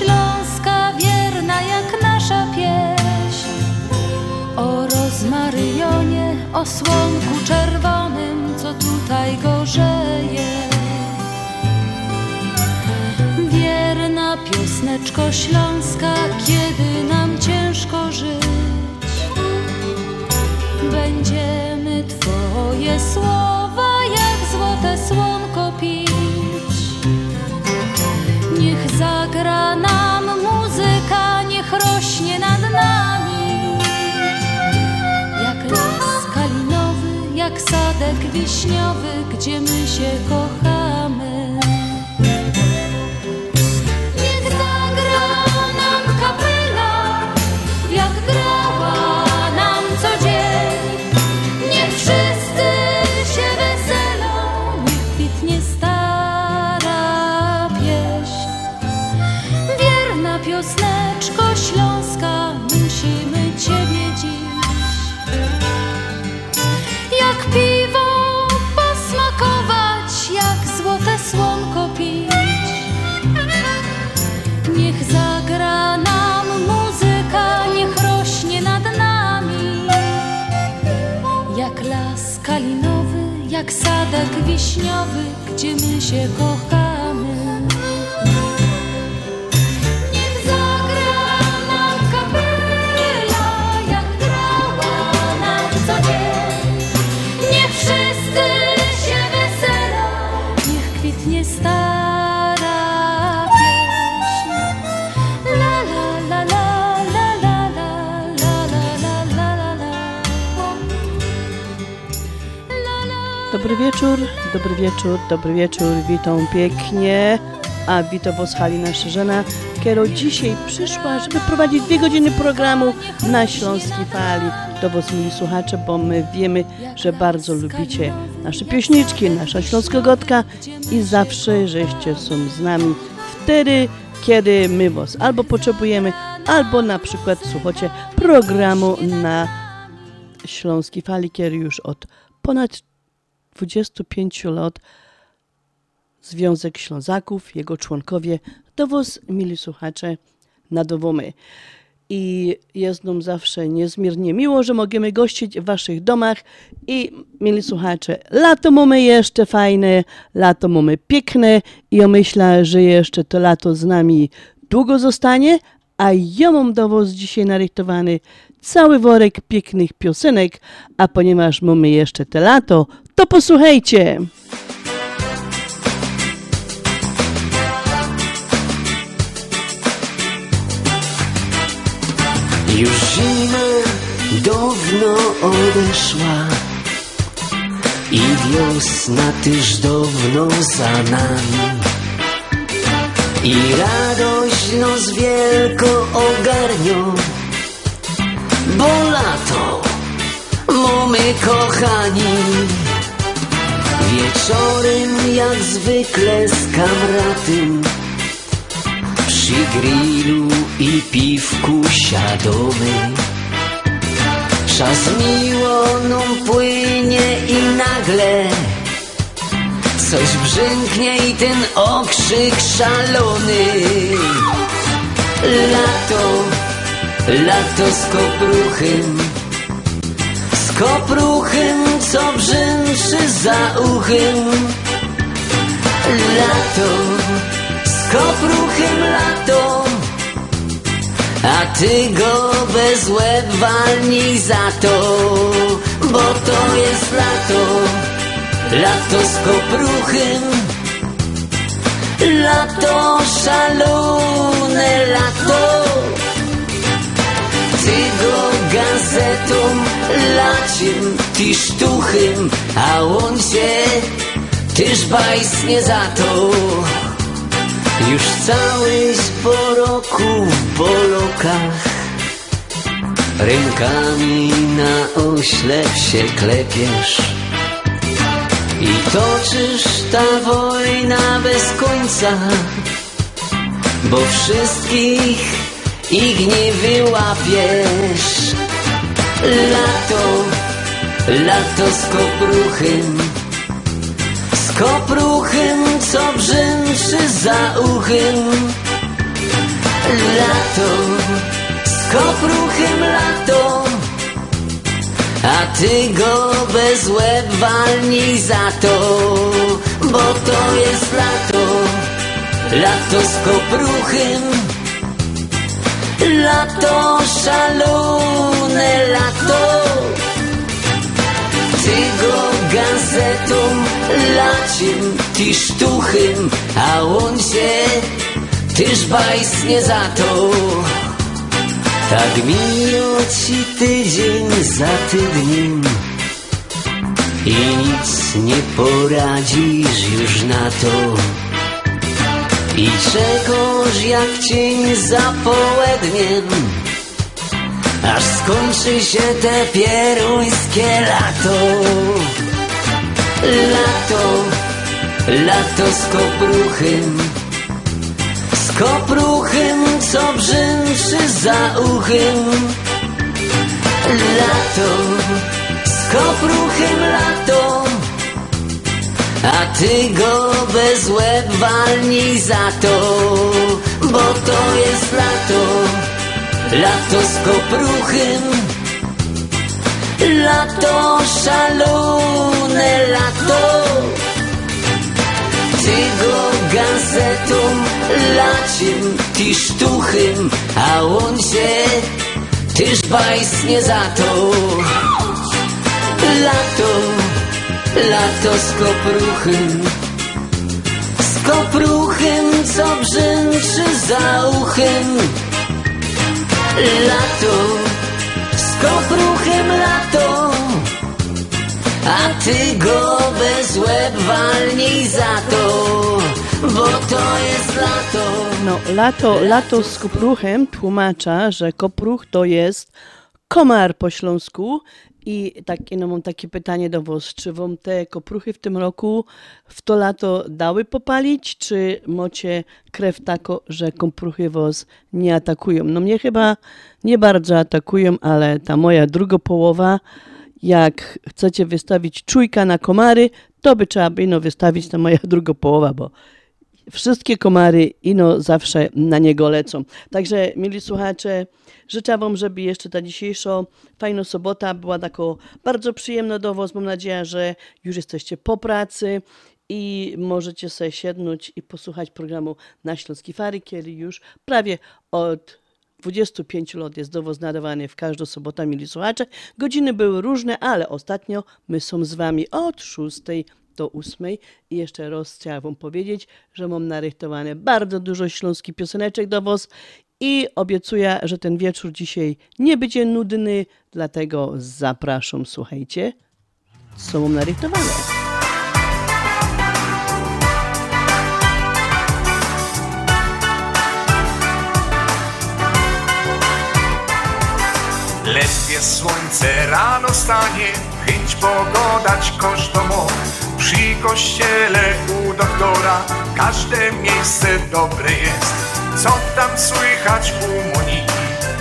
śląska, wierna jak nasza pieśń. O rozmaryjonie, o słonku czerwonym, co tutaj gorzeje. Wierna piosneczko śląska, kiedy nam ciężko żyć, będziemy Twoje słowa nam muzyka, niech rośnie nad nami. Jak las kalinowy, jak sadek wiśniowy, gdzie my się kochamy. Jak sadek wiśniowy, gdzie my się kochamy. Dobry wieczór, dobry wieczór, dobry wieczór, witam pięknie. A witam was Halina Szerzena, która dzisiaj przyszła, żeby prowadzić dwie godziny programu na Śląskiej Fali. Do was, mili słuchacze, bo my wiemy, że bardzo lubicie nasze pieśniczki, nasza śląskogotka i zawsze, żeście są z nami wtedy, kiedy my was albo potrzebujemy, albo na przykład słuchacie programu na Śląskiej Fali, który już od ponad 25 lat Związek Ślązaków, jego członkowie, do was, mili słuchacze, nadowomy. I jest nam zawsze niezmiernie miło, że możemy gościć w waszych domach. I, mili słuchacze, lato mamy jeszcze fajne, lato mamy piękne i ja myślę, że jeszcze to lato z nami długo zostanie, a ja mam do dzisiaj narychtowany cały worek pięknych piosenek, a ponieważ mamy jeszcze te lato, to posłuchajcie. Już zima dawno odeszła i wiosna tyż dawno za nami. I radość nos wielko ogarnią, bo lato mamy kochani. Wieczorem jak zwykle z kamratem przy grillu i piwku siadomy. Czas miło nam płynie i nagle coś brzęknie i ten okrzyk szalony. Lato, lato z kopruchem, z kopruchem, co brzęczy za uchem. Lato, z kopruchem lato, a ty go bez łeb walnij za to, bo to jest lato, lato z kopruchem, lato szalone lato. Ty go gazetą, laciem, ty sztuchem, a on się tyż bajsnie za to. Już cały po roku w bolokach Rękami na oślep się klepiesz I toczysz ta wojna bez końca bo wszystkich ich nie wyłapiesz. Lato, lato z kopruchym, z kopruchym, co brzęczy za uchem. Lato, z kopruchym lato, a ty go bez łeb walnij za to, bo to jest lato, lato z kopruchym. Lato, szalone lato. Ty go gazetą, laciem, ty sztuchym A on się, tyż bajsnie za to Tak minął ci tydzień za tydniem I nic nie poradzisz już na to i czegoż jak cień za południem? Aż skończy się te pieruńskie lato. Lato, lato z kopruchym. Z kopruchym, co brzęczy za uchem Lato, z kopruchym lato a ty go bez łeb walnij za to, bo to jest lato, lato z kopruchym, lato szalone lato. Ty go gazetą, laciem, ty sztuchym, a on się tyż bajsnie za to. Lato, lato z kopruchym, z kopruchym, co brzęczy za uchem. Lato, z kopruchym lato, a ty go bez łeb walnij za to, bo to jest lato. No, lato, lato z kopruchem tłumacza, że kopruch to jest komar po śląsku. I tak, no, mam takie pytanie do was, czy wam te kopruchy w tym roku w to lato dały popalić, czy macie krew tako, że kopruchy was nie atakują? No mnie chyba nie bardzo atakują, ale ta moja druga połowa, jak chcecie wystawić czujka na komary, to by trzeba by no wystawić ta moja druga połowa, bo wszystkie komary ino zawsze na niego lecą. Także, mieli słuchacze, życzę Wam, żeby jeszcze ta dzisiejsza fajna sobota była taka bardzo przyjemna do. Mam nadzieję, że już jesteście po pracy i możecie sobie siednąć i posłuchać programu na Śląskiej Fary, kiedy już prawie od 25 lat jest do Was nadawany w każdą sobotę, mieli słuchacze. Godziny były różne, ale ostatnio my są z Wami od 6 do 8. I jeszcze raz chciałam Wam powiedzieć, że mam narychtowane bardzo dużo śląskich pioseneczek do Was i obiecuję, że ten wieczór dzisiaj nie będzie nudny, dlatego zapraszam, słuchajcie, co mam narychtowane. Ledwie słońce rano stanie, chęć pogodać kosztomo. Przy kościele u doktora każde miejsce dobre jest. Co tam słychać u Moniki?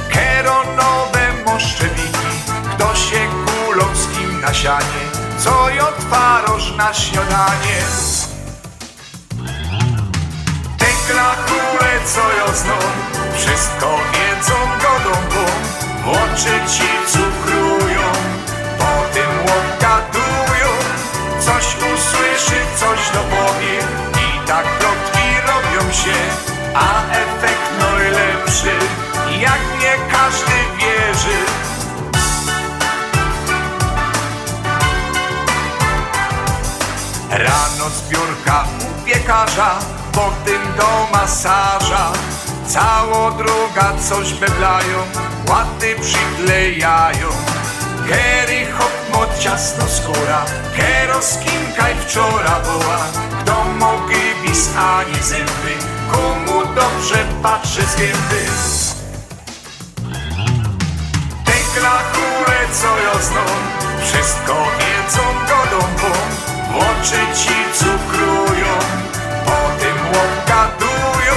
Keronowe moszczewiki, kto się kulowskim nasianie, co i otwaroż na śniadanie. Te klachule, co jozną, wszystko wiedzą godą, bo oczy ci cukrują, potem łopkadują, coś usłyszy, coś dopowie i tak plotki robią się, a efekt najlepszy, jak nie każdy wierzy. Rano zbiórka u piekarza, potem do masaża. Cało droga coś beblają, łaty przyklejają. Keri hop ciasno skóra, keros kinkaj wczora była. Kto mogi bis ani zęby, komu dobrze patrzy z gęby. Tekla kule co jozną, wszystko wiedzą godą, bo w oczy ci cukrują, po tym łopkatują.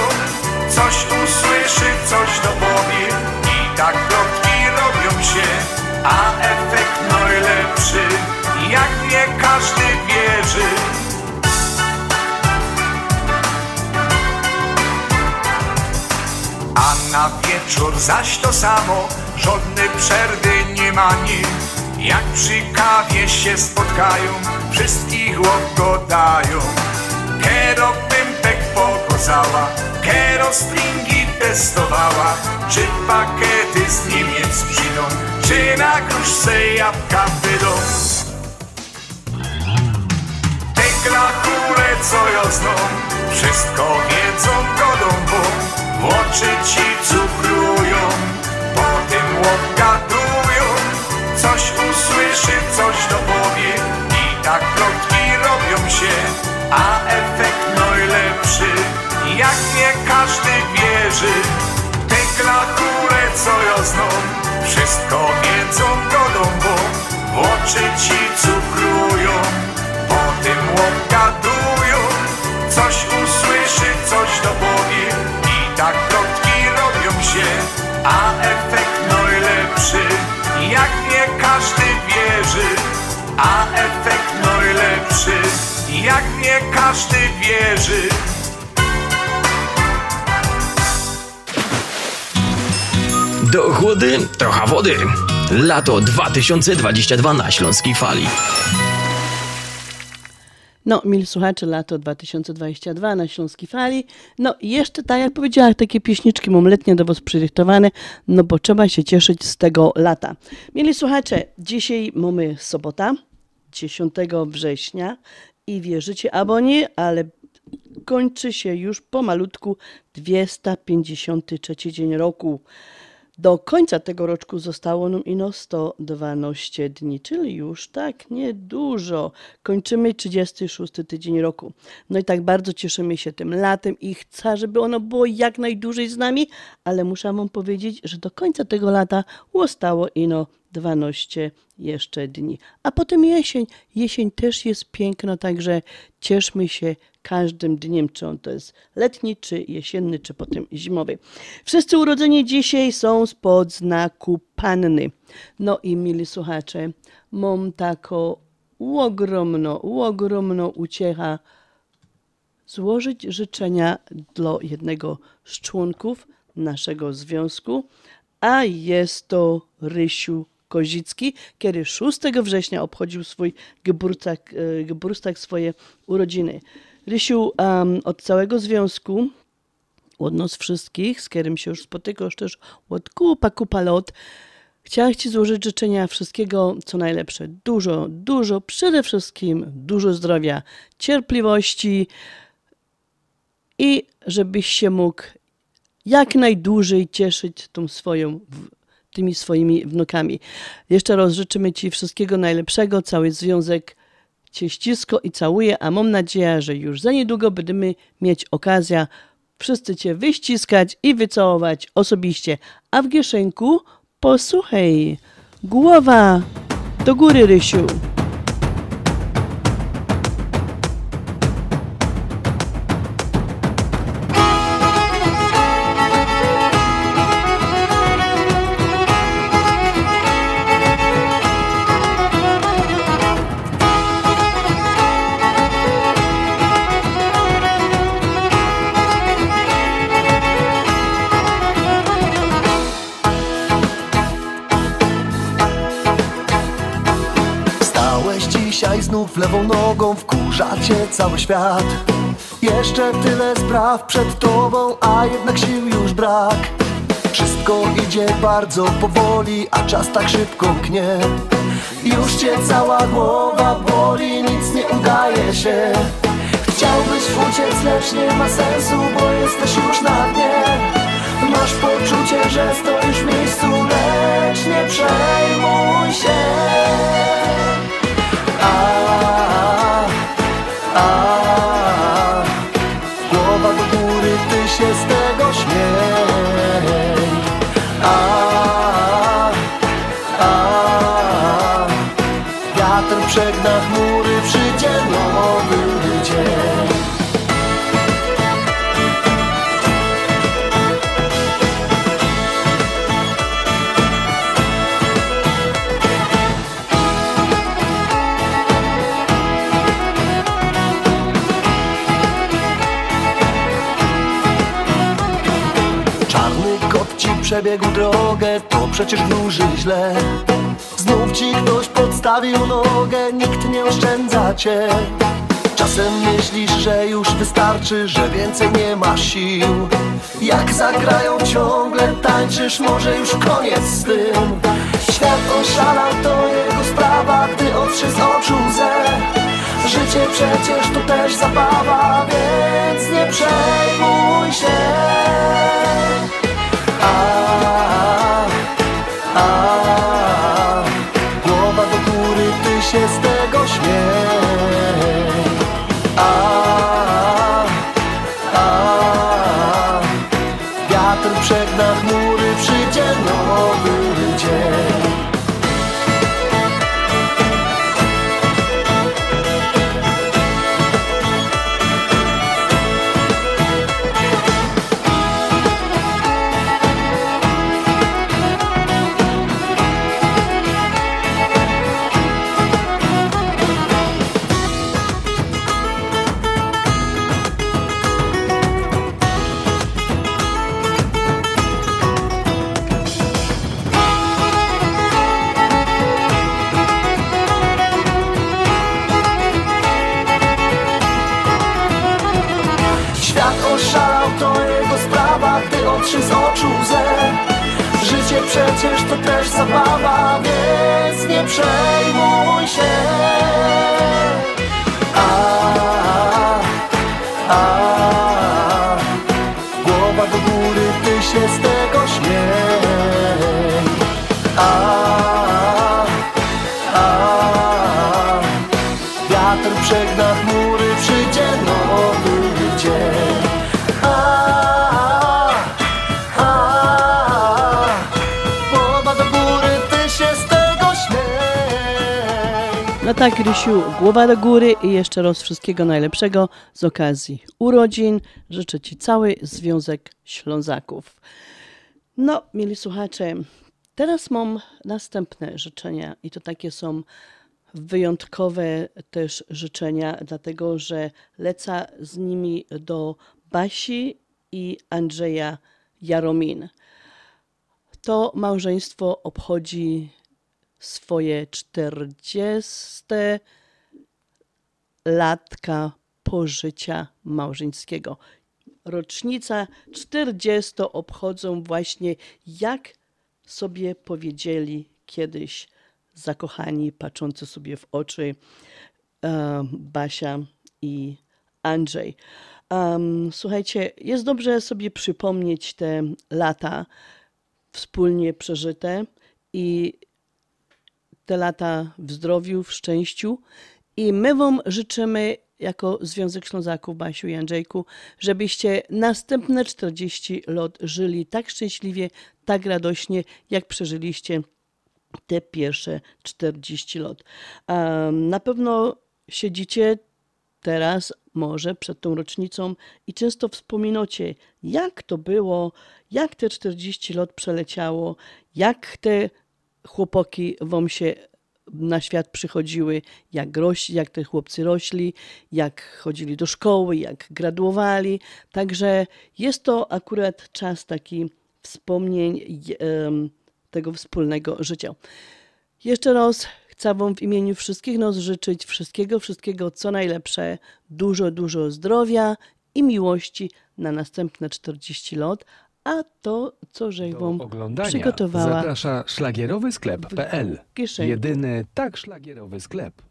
Coś usłyszy, coś dopowie i tak plotki robią się a efekt najlepszy, jak nie każdy wierzy. A na wieczór zaś to samo, żadnej przerwy nie ma nim. Jak przy kawie się spotkają, wszystkich łogodają. Kero pimpek pokazała, kero stringi testowała, czy pakety z Niemiec przyjdą, czy na kruszce jabłka wydą. Te klachure, co ja znam, wszystko wiedzą godą, bo w oczy ci cukrują, potem łopgadują, coś usłyszy, coś dopowie i tak plotki robią się, a efekt najlepszy, jak nie każdy wierzy. Te klachure, co ja znam, wszystko wiedzą godą, bo w oczy ci cukrują, potem łopgadują, coś usłyszy, coś dopowie. I tak plotki robią się, a efekt najlepszy, jak nie każdy wierzy, a efekt najlepszy, jak nie każdy wierzy. Do chłody trochę wody. Lato 2022 na Śląskiej Fali. No, mili słuchacze, lato 2022 na Śląskiej Fali. No, i jeszcze tak jak powiedziałam, takie pieśniczki mam letnie do Was przydyktowane, no bo trzeba się cieszyć z tego lata. Mili słuchacze, dzisiaj mamy sobota, 10 września i wierzycie albo nie, ale kończy się już pomalutku 253 dzień roku. Do końca tego roczku zostało nam ino 112 dni, czyli już tak niedużo. Kończymy 36 tydzień roku. No i tak bardzo cieszymy się tym latem i chcę, żeby ono było jak najdłużej z nami, ale muszę wam powiedzieć, że do końca tego lata zostało ino 12 jeszcze dni. A potem jesień. Jesień też jest piękna, także cieszmy się każdym dniem, czy on to jest letni, czy jesienny, czy potem zimowy. Wszyscy urodzeni dzisiaj są spod znaku Panny. No i mili słuchacze, mam taką ogromną, ogromną uciecha złożyć życzenia dla jednego z członków naszego związku, a jest to Rysiu Kozicki, kiedy 6 września obchodził swój Geburtstag, e, Geburtstag swoje urodziny. Rysiu, um, od całego związku, od nas wszystkich, z którym się już spotykasz też od kupa, kupa lot, chciałam Ci złożyć życzenia wszystkiego, co najlepsze. Dużo, dużo, przede wszystkim dużo zdrowia, cierpliwości i żebyś się mógł jak najdłużej cieszyć tą swoją, tymi swoimi wnukami. Jeszcze raz życzymy Ci wszystkiego najlepszego, cały związek Cię ścisko i całuję, a mam nadzieję, że już za niedługo będziemy mieć okazję wszyscy Cię wyściskać i wycałować osobiście. A w Gieszenku posłuchaj, głowa do góry, Rysiu. Lewą nogą, wkurza cię cały świat. Jeszcze tyle spraw przed tobą, a jednak sił już brak. Wszystko idzie bardzo powoli, a czas tak szybko knie Już cię cała głowa boli, nic nie udaje się. Chciałbyś uciec, lecz nie ma sensu, bo jesteś już na dnie. Masz poczucie, że stoisz w miejscu, lecz nie przejmuj się Wiatr przegna przebiegł drogę, to przecież wróży źle. Znów ci ktoś podstawił nogę, nikt nie oszczędza cię. Czasem myślisz, że już wystarczy, że więcej nie ma sił. Jak zagrają ciągle, tańczysz, może już koniec z tym. Świat oszalał, to jego sprawa, gdy otrze z oczu łzę. Życie przecież to też zabawa, więc nie przejmuj się. A, a, przecież to też zabawa, więc nie przejmuj się. A, a, tak, Rysiu, głowa do góry i jeszcze raz wszystkiego najlepszego z okazji urodzin. Życzę Ci cały Związek Ślązaków. No, mieli słuchacze, teraz mam następne życzenia i to takie są wyjątkowe też życzenia, dlatego że lecę z nimi do Basi i Andrzeja Jaromin. To małżeństwo obchodzi swoje 40 latka pożycia małżeńskiego. Rocznica 40 obchodzą właśnie jak sobie powiedzieli kiedyś zakochani, patrzący sobie w oczy e, Basia i Andrzej. Słuchajcie, jest dobrze sobie przypomnieć te lata wspólnie przeżyte i te lata w zdrowiu, w szczęściu. I my Wam życzymy, jako Związek Ślązaków, Basiu i Andrzejku, żebyście następne 40 lat żyli tak szczęśliwie, tak radośnie, jak przeżyliście te pierwsze 40 lat. Na pewno siedzicie teraz, może przed tą rocznicą i często wspominacie, jak to było, jak te 40 lat przeleciało, jak te chłopaki wam się na świat przychodziły, jak, rośli, jak te chłopcy rośli, jak chodzili do szkoły, jak graduowali. Także jest to akurat czas taki wspomnień tego wspólnego życia. Jeszcze raz chcę Wam w imieniu wszystkich nas życzyć wszystkiego, wszystkiego co najlepsze, dużo, dużo zdrowia i miłości na następne 40 lat, a to, co żej Do Wam oglądania przygotowała zaprasza szlagierowy sklep.pl. Jedyny tak szlagierowy sklep.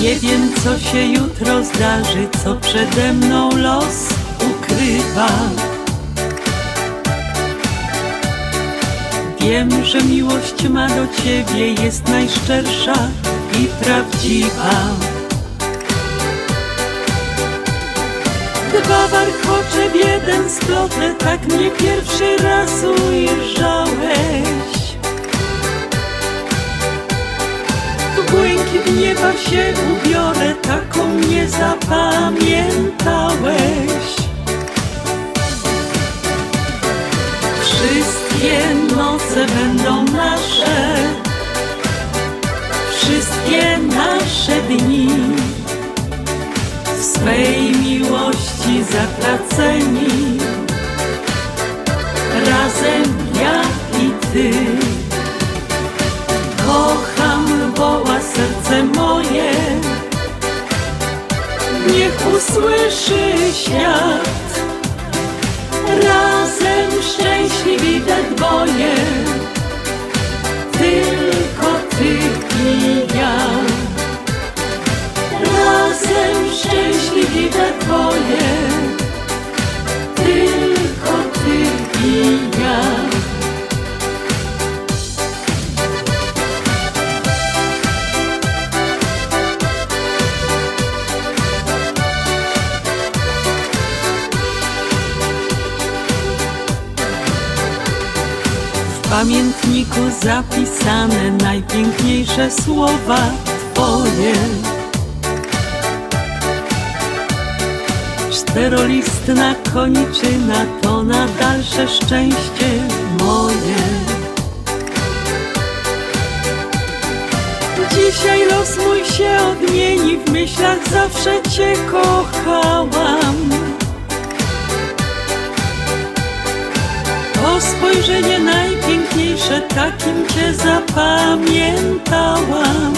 Nie wiem, co się jutro zdarzy, co przede mną los ukrywa. Wiem, że miłość ma do ciebie jest najszczersza i prawdziwa. Dwa warchocze w jeden splotę, tak mnie pierwszy raz ujrzałeś. W błękit nieba się ubiorę, taką mnie zapamiętałeś. Wszystkie noce będą nasze, wszystkie nasze dni. W swej miłości zatraceni, razem ja i ty. Kocham, woła serce moje, niech usłyszy świat. Razem szczęśliwi we dwoje, tylko ty i ja. Razem szczęśliwi we dwoje, pamiętniku zapisane najpiękniejsze słowa Twoje. Czterolistna koniczyna to na dalsze szczęście moje. Dzisiaj los mój się odmieni, w myślach zawsze Cię kochałam. To spojrzenie najpiękniejsze, takim Cię zapamiętałam.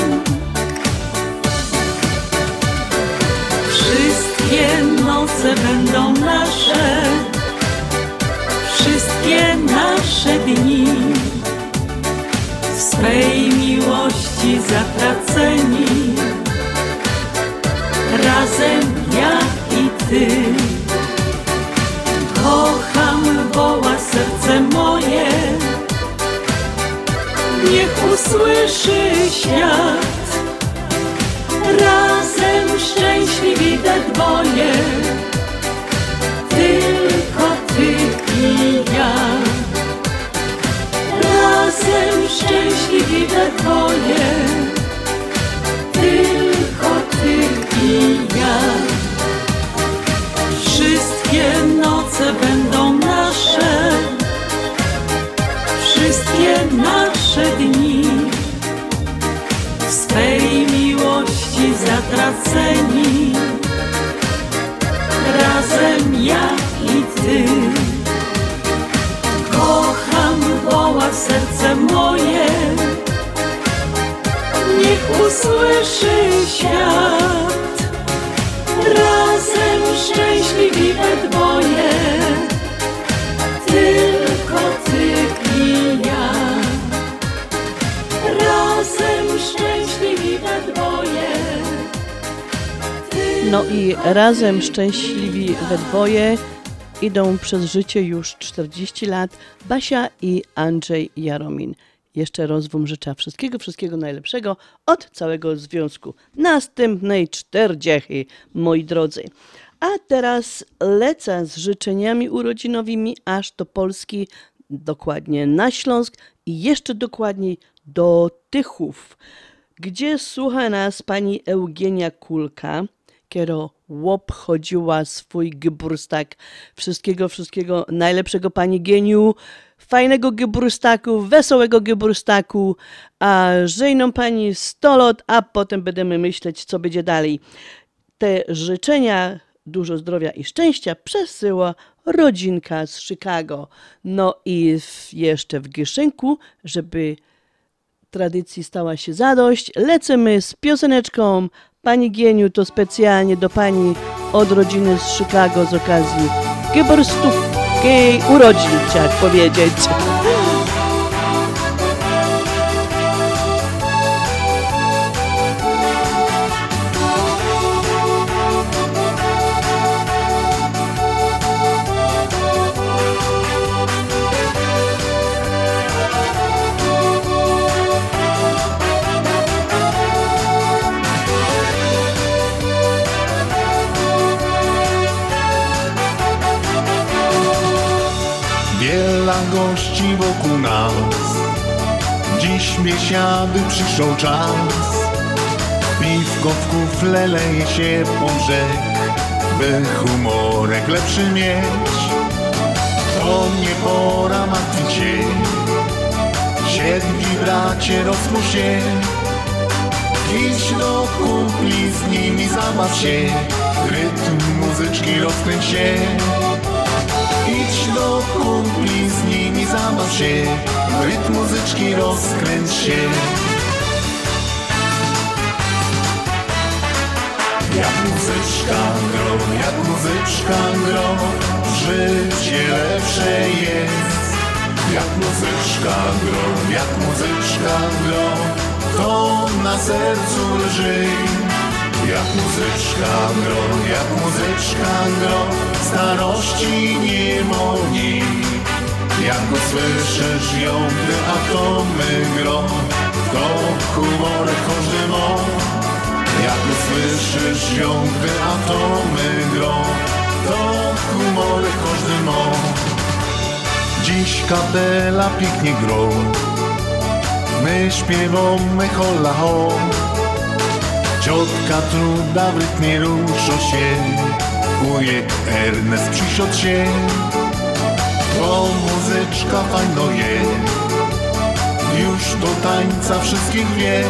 Wszystkie noce będą nasze, wszystkie nasze dni. W swej miłości zatraceni, razem ja i Ty. Kocham, woła serce moje, niech usłyszy świat. Razem szczęśliwi we dwoje, tylko ty i ja. Razem szczęśliwi we dwoje, zatraceni, razem ja i ty. Kocham, woła serce moje, niech usłyszy świat. Razem szczęśliwi we No i razem szczęśliwi we dwoje idą przez życie już 40 lat Basia i Andrzej Jaromin. Jeszcze raz życzę wszystkiego, wszystkiego najlepszego od całego związku. Następnej czterdziechy, moi drodzy. A teraz lecę z życzeniami urodzinowymi aż do Polski, dokładnie na Śląsk i jeszcze dokładniej do Tychów, gdzie słucha nas pani Eugenia Kulka, kiero obchodziła swój Geburstag. Wszystkiego, wszystkiego najlepszego pani geniu, fajnego Geburstaku, wesołego Geburstaku, a żejną pani 100 lat, a potem będziemy myśleć, co będzie dalej. Te życzenia, dużo zdrowia i szczęścia przesyła rodzinka z Chicago. No i w, jeszcze w Gieszynku, żeby tradycji stała się zadość, lecimy z pioseneczką Pani Gieniu, to specjalnie do Pani od rodziny z Chicago z okazji Geburstówki urodzin, chciałam powiedzieć. nas. Dziś miesiady przyszą czas. Piwko w kufle leje się po brzeg By humorek lepszy mieć. To nie pora martwić się. Siedli bracie rozmów się. Idź do kumpli z nimi zabaw się. Rytm muzyczki rozkręć się. Idź do kumpli, z nimi zabaw się Rytm muzyczki rozkręć się. Jak muzyczka gro, jak muzyczka gro Życie lepsze jest. Jak muzyczka gro, jak muzyczka gro To na sercu lży Jak muzyczka gro, jak muzyczka gro Starości nie moni Jak usłyszysz ją, gdy atomy gro To humorek każdy mo jak usłyszysz ją, gdy atomy grą, to humory każdy ma. Dziś kapela pięknie grą, my śpiewamy hola ho. Ciotka truda w rytmie rusza się, wujek Ernest przysiadł się. To muzyczka fajno je, już do tańca wszystkich wie.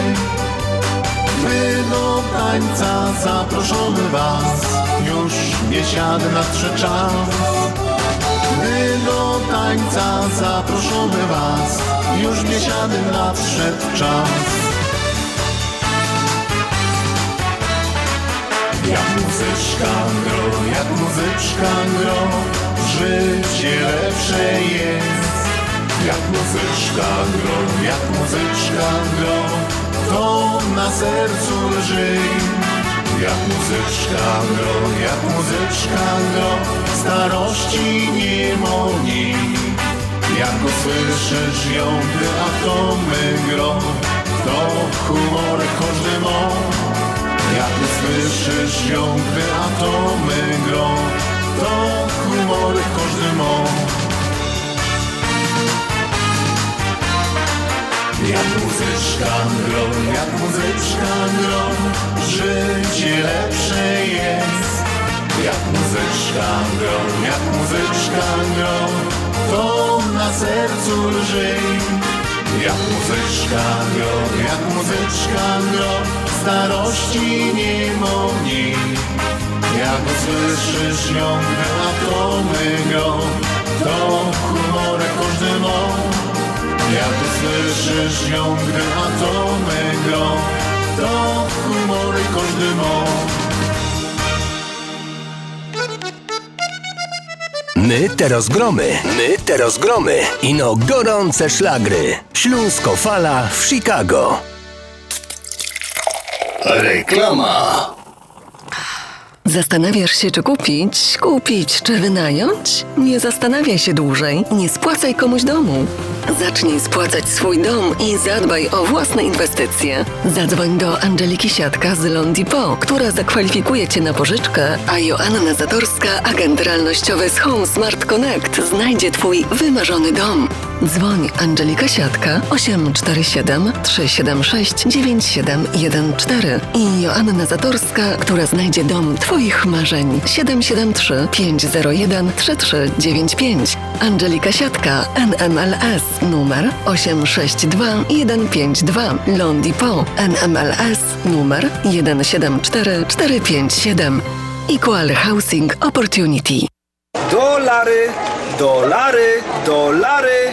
My do tańca zaproszony was, już biesiady nadszedł czas. My do tańca zaproszony was, już biesiady nadszedł czas. Jak muzyczka gro, jak muzyczka gro, życie lepsze jest. Jak muzyczka gro, jak muzyczka gro, to na sercu lży. Jak muzyczka gro, jak muzyczka gro, starości nie moni. Jak usłyszysz ją, gdy atomy gro, to humorek każdy ma. Jak usłyszysz ją, gdy atomy gro, to humorek każdy ma. Jak muzyczka gro, jak muzyczka gro, życie lepsze jest. Jak muzyczka gro, jak muzyczka gro, to na sercu lży. Jak muzyczka gro, jak muzyczka gro, starości nie moni. Jak usłyszysz ją, gdy atomy gro, to humorek każdy ma. Jak usłyszysz ją, gdy atomy grą, to humory każdy ma. My teraz gromy, my teraz gromy. Ino gorące szlagry. Śląsko fala w Chicago. Reklama. Zastanawiasz się, czy kupić, kupić, czy wynająć? Nie zastanawiaj się dłużej, nie spłacaj komuś domu. Zacznij spłacać swój dom i zadbaj o własne inwestycje. Zadzwoń do Angeliki Siatka z Londipo, która zakwalifikuje Cię na pożyczkę, a Joanna Zatorska, agent realnościowy z Home Smart Connect, znajdzie Twój wymarzony dom. Dzwoń Angelika Siatka 847 376 9714 i Joanna Zatorska, która znajdzie dom Twoich marzeń 773 501 3395. Angelika Siatka NMLS numer 862 152 Londipo NMLS numer 174457 Equal Housing Opportunity. Dolary, dolary, dolary,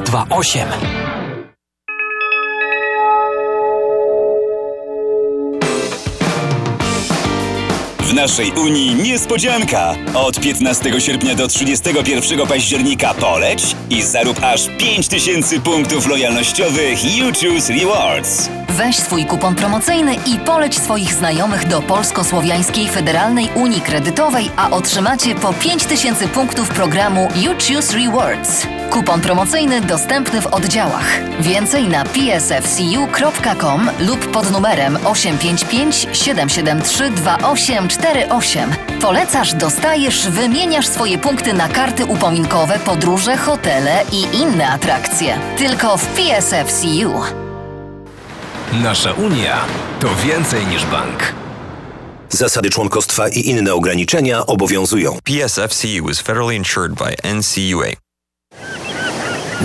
0828. W naszej Unii niespodzianka! Od 15 sierpnia do 31 października poleć i zarób aż 5000 punktów lojalnościowych You Choose Rewards. Weź swój kupon promocyjny i poleć swoich znajomych do Polsko-Słowiańskiej Federalnej Unii Kredytowej, a otrzymacie po 5000 punktów programu You Choose Rewards. Kupon promocyjny dostępny w oddziałach. Więcej na psfcu.com lub pod numerem 855 773 2848. Polecasz, dostajesz, wymieniasz swoje punkty na karty upominkowe, podróże, hotele i inne atrakcje. Tylko w PSFCU. Nasza Unia to więcej niż bank. Zasady członkostwa i inne ograniczenia obowiązują. PSFCU is federally insured by NCUA.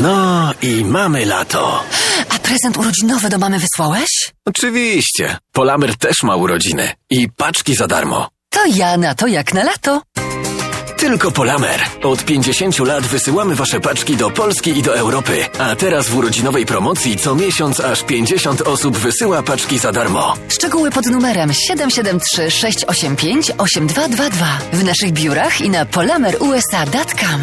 No i mamy lato. A prezent urodzinowy do mamy wysłałeś? Oczywiście. Polamer też ma urodziny. I paczki za darmo. To ja na to jak na lato. Tylko Polamer. Od 50 lat wysyłamy wasze paczki do Polski i do Europy. A teraz w urodzinowej promocji co miesiąc aż 50 osób wysyła paczki za darmo. Szczegóły pod numerem 773 685 8222 w naszych biurach i na polamerusa.com.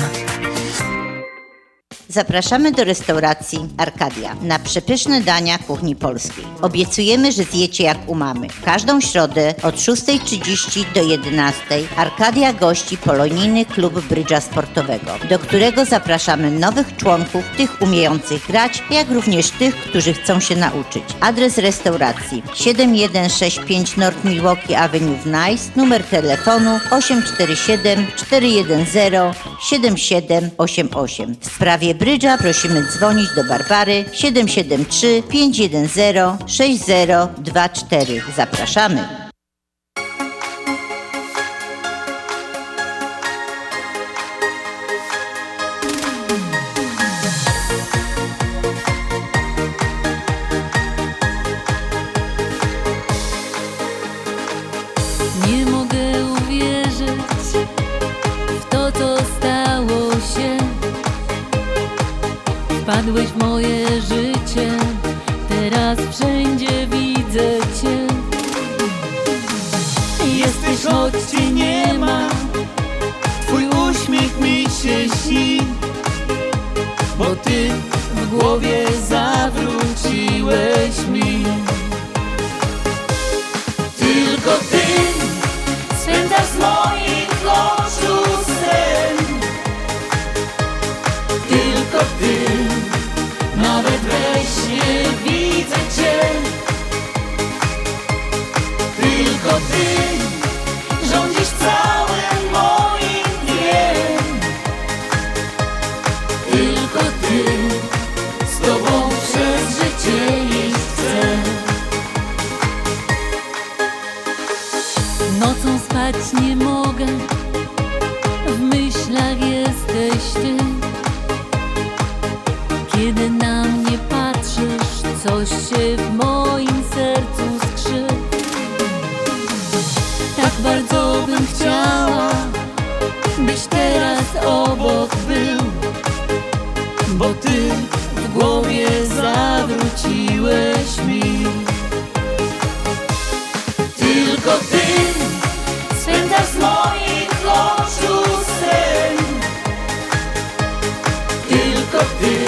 Zapraszamy do restauracji Arkadia na przepyszne dania kuchni polskiej. Obiecujemy, że zjecie jak u mamy. W każdą środę od 6.30 do 11.00 Arkadia gości polonijny klub brydża sportowego, do którego zapraszamy nowych członków, tych umiejących grać, jak również tych, którzy chcą się nauczyć. Adres restauracji 7165 North Milwaukee Avenue w Nice, numer telefonu 847 410 7788. W sprawie brydża prosimy dzwonić do Barbary 773 510 6024. Zapraszamy. Bo ty w głowie zawróciłeś mi. Tylko ty spędzasz z Tylko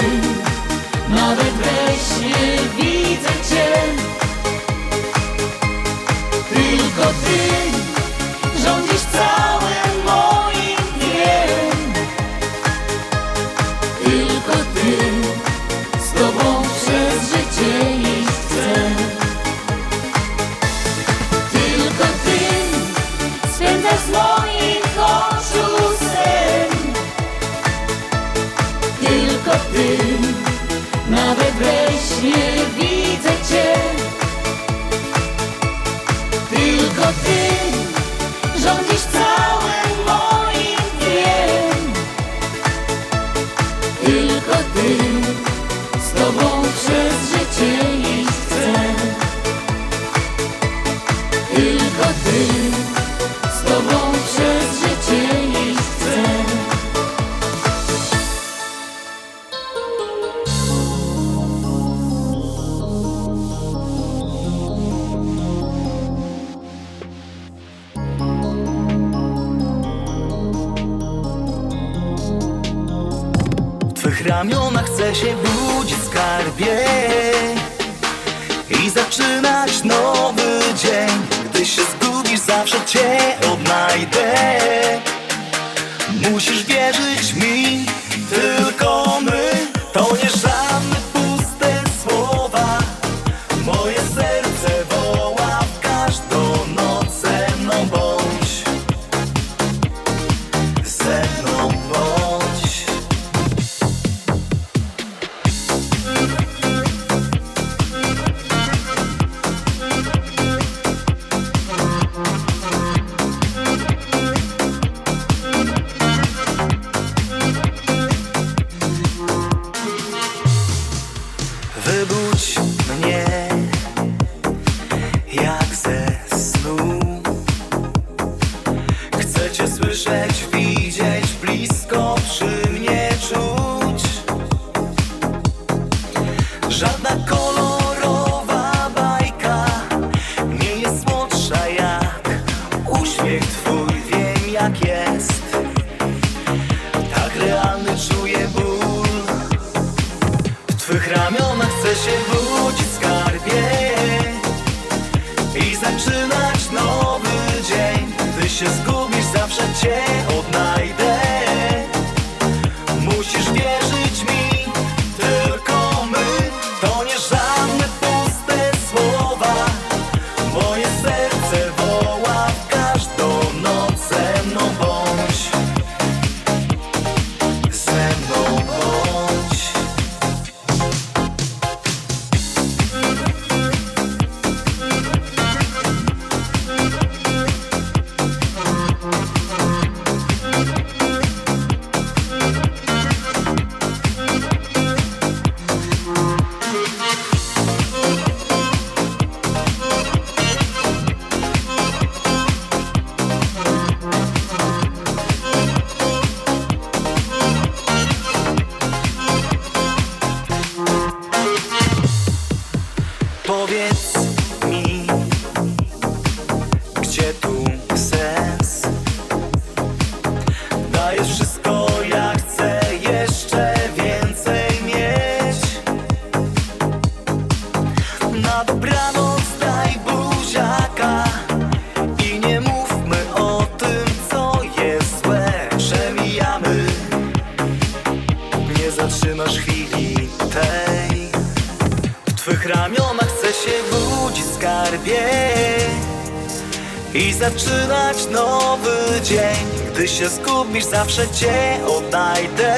się zgubisz zawsze cię odnajdę.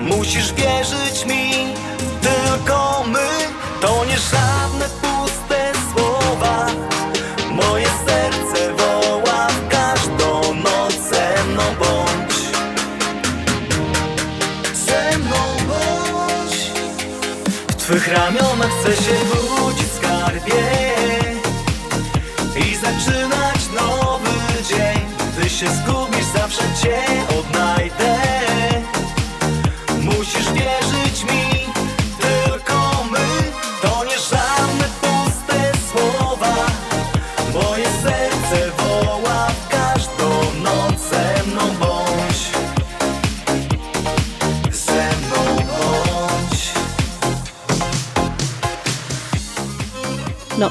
Musisz wierzyć mi, tylko my To nie żadne puste słowa. Moje serce woła każdą noc Ze mną bądź. Ze mną bądź. W twych ramionach chcę się budzić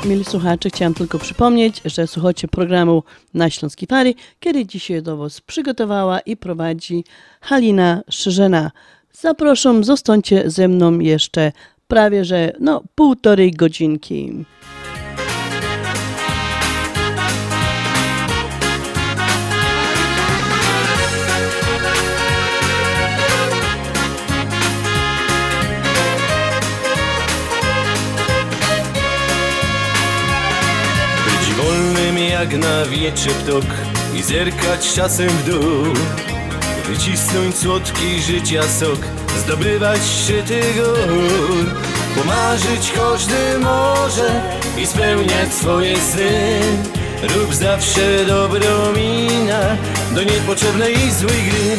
Mieli słuchacze, chciałam tylko przypomnieć, że słuchacie programu na Śląskiej Fali, kiedy dzisiaj do Was przygotowała i prowadzi Halina Szyżena. Zapraszam, zostańcie ze mną jeszcze prawie, że no, półtorej godzinki. Jak na wietrze ptok I zerkać czasem w dół. Wycisnąć słodki życia sok Zdobywać szczyty gór. Pomarzyć każdy może I spełniać swoje sny. Rób zawsze dobrą minę Do niepotrzebnej i złej gry.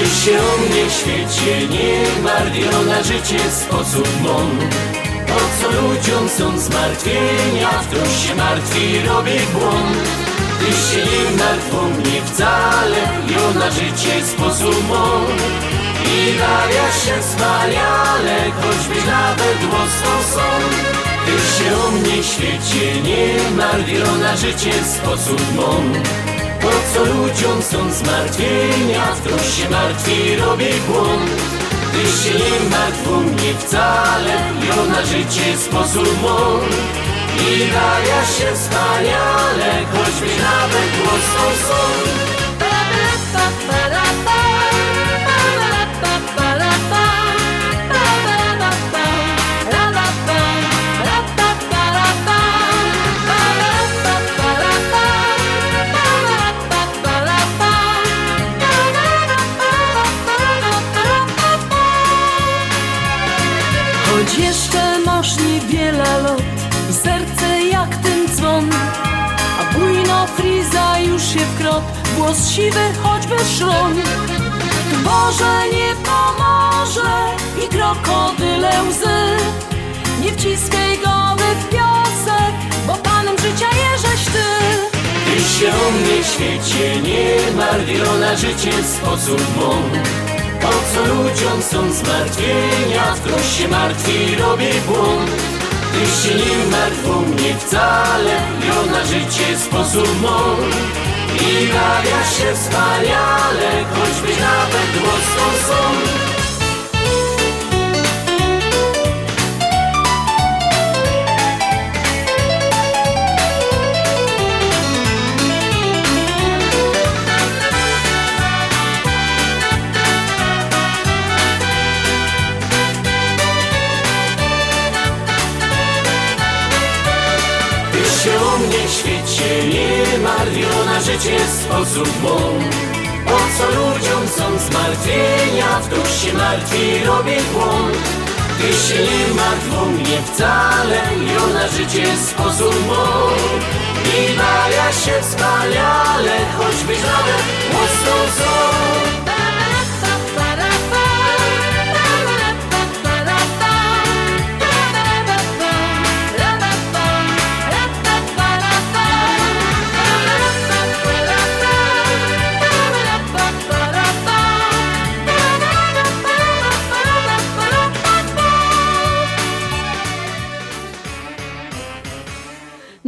Już się o mnie świecie nie martw na życie sposób mądry po co ludziom są zmartwienia, wciąż się martwi robi błąd. Ty się nie martw o mnie wcale, jo na życie sposób mądry. I bawia się wspaniale, choćby nawet łoską są. Ty się o mnie świecie nie martw, na życie sposób mą Po co ludziom są zmartwienia, kto się martwi robi błąd Ty się nie martw mnie wcale, i na życie sposób mą I bawia się wspaniale, choćby nawet łoską są głos siwy choćby szron Boże nie pomoże i krokodyle łzy. Nie wciskaj głowy w piosek, bo panem życia jeżeś ty. Ty się o mnie świecie nie martw, na życie sposób mą. Po co ludziom są zmartwienia, ktoś się martwi, robi błąd. Ty się nie martw o mnie wcale, jo na życie sposób mą I bawia się wspaniale, choćby nawet łoską są. Ty się o mnie świecie nie martw, na życie sposób mą Po co ludziom są zmartwienia, ktoś się martwi, robi błąd. Ty się nie martw mnie wcale, jo na życie sposób mą I bawia się wspaniale, choćby nawet mocno są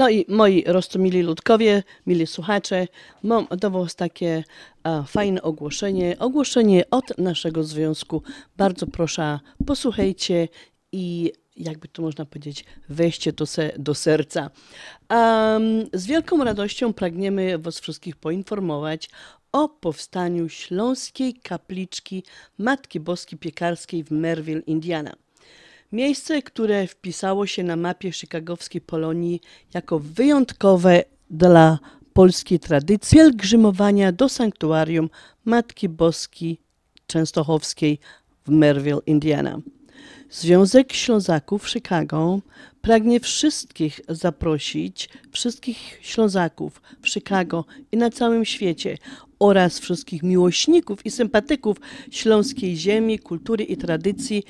No i moi roztomili ludkowie, mili słuchacze, mam do Was takie a, fajne ogłoszenie. Ogłoszenie od naszego związku. Bardzo proszę, posłuchajcie i jakby to można powiedzieć, weźcie to se, do serca. Um, z wielką radością pragniemy Was wszystkich poinformować o powstaniu Śląskiej Kapliczki Matki Boskiej Piekarskiej w Merville, Indiana. Miejsce, które wpisało się na mapie chicagowskiej Polonii jako wyjątkowe dla polskiej tradycji pielgrzymowania do sanktuarium Matki Boskiej Częstochowskiej w Merville, Indiana. Związek Ślązaków Chicago pragnie wszystkich zaprosić, wszystkich Ślązaków w Chicago i na całym świecie oraz wszystkich miłośników i sympatyków śląskiej ziemi, kultury i tradycji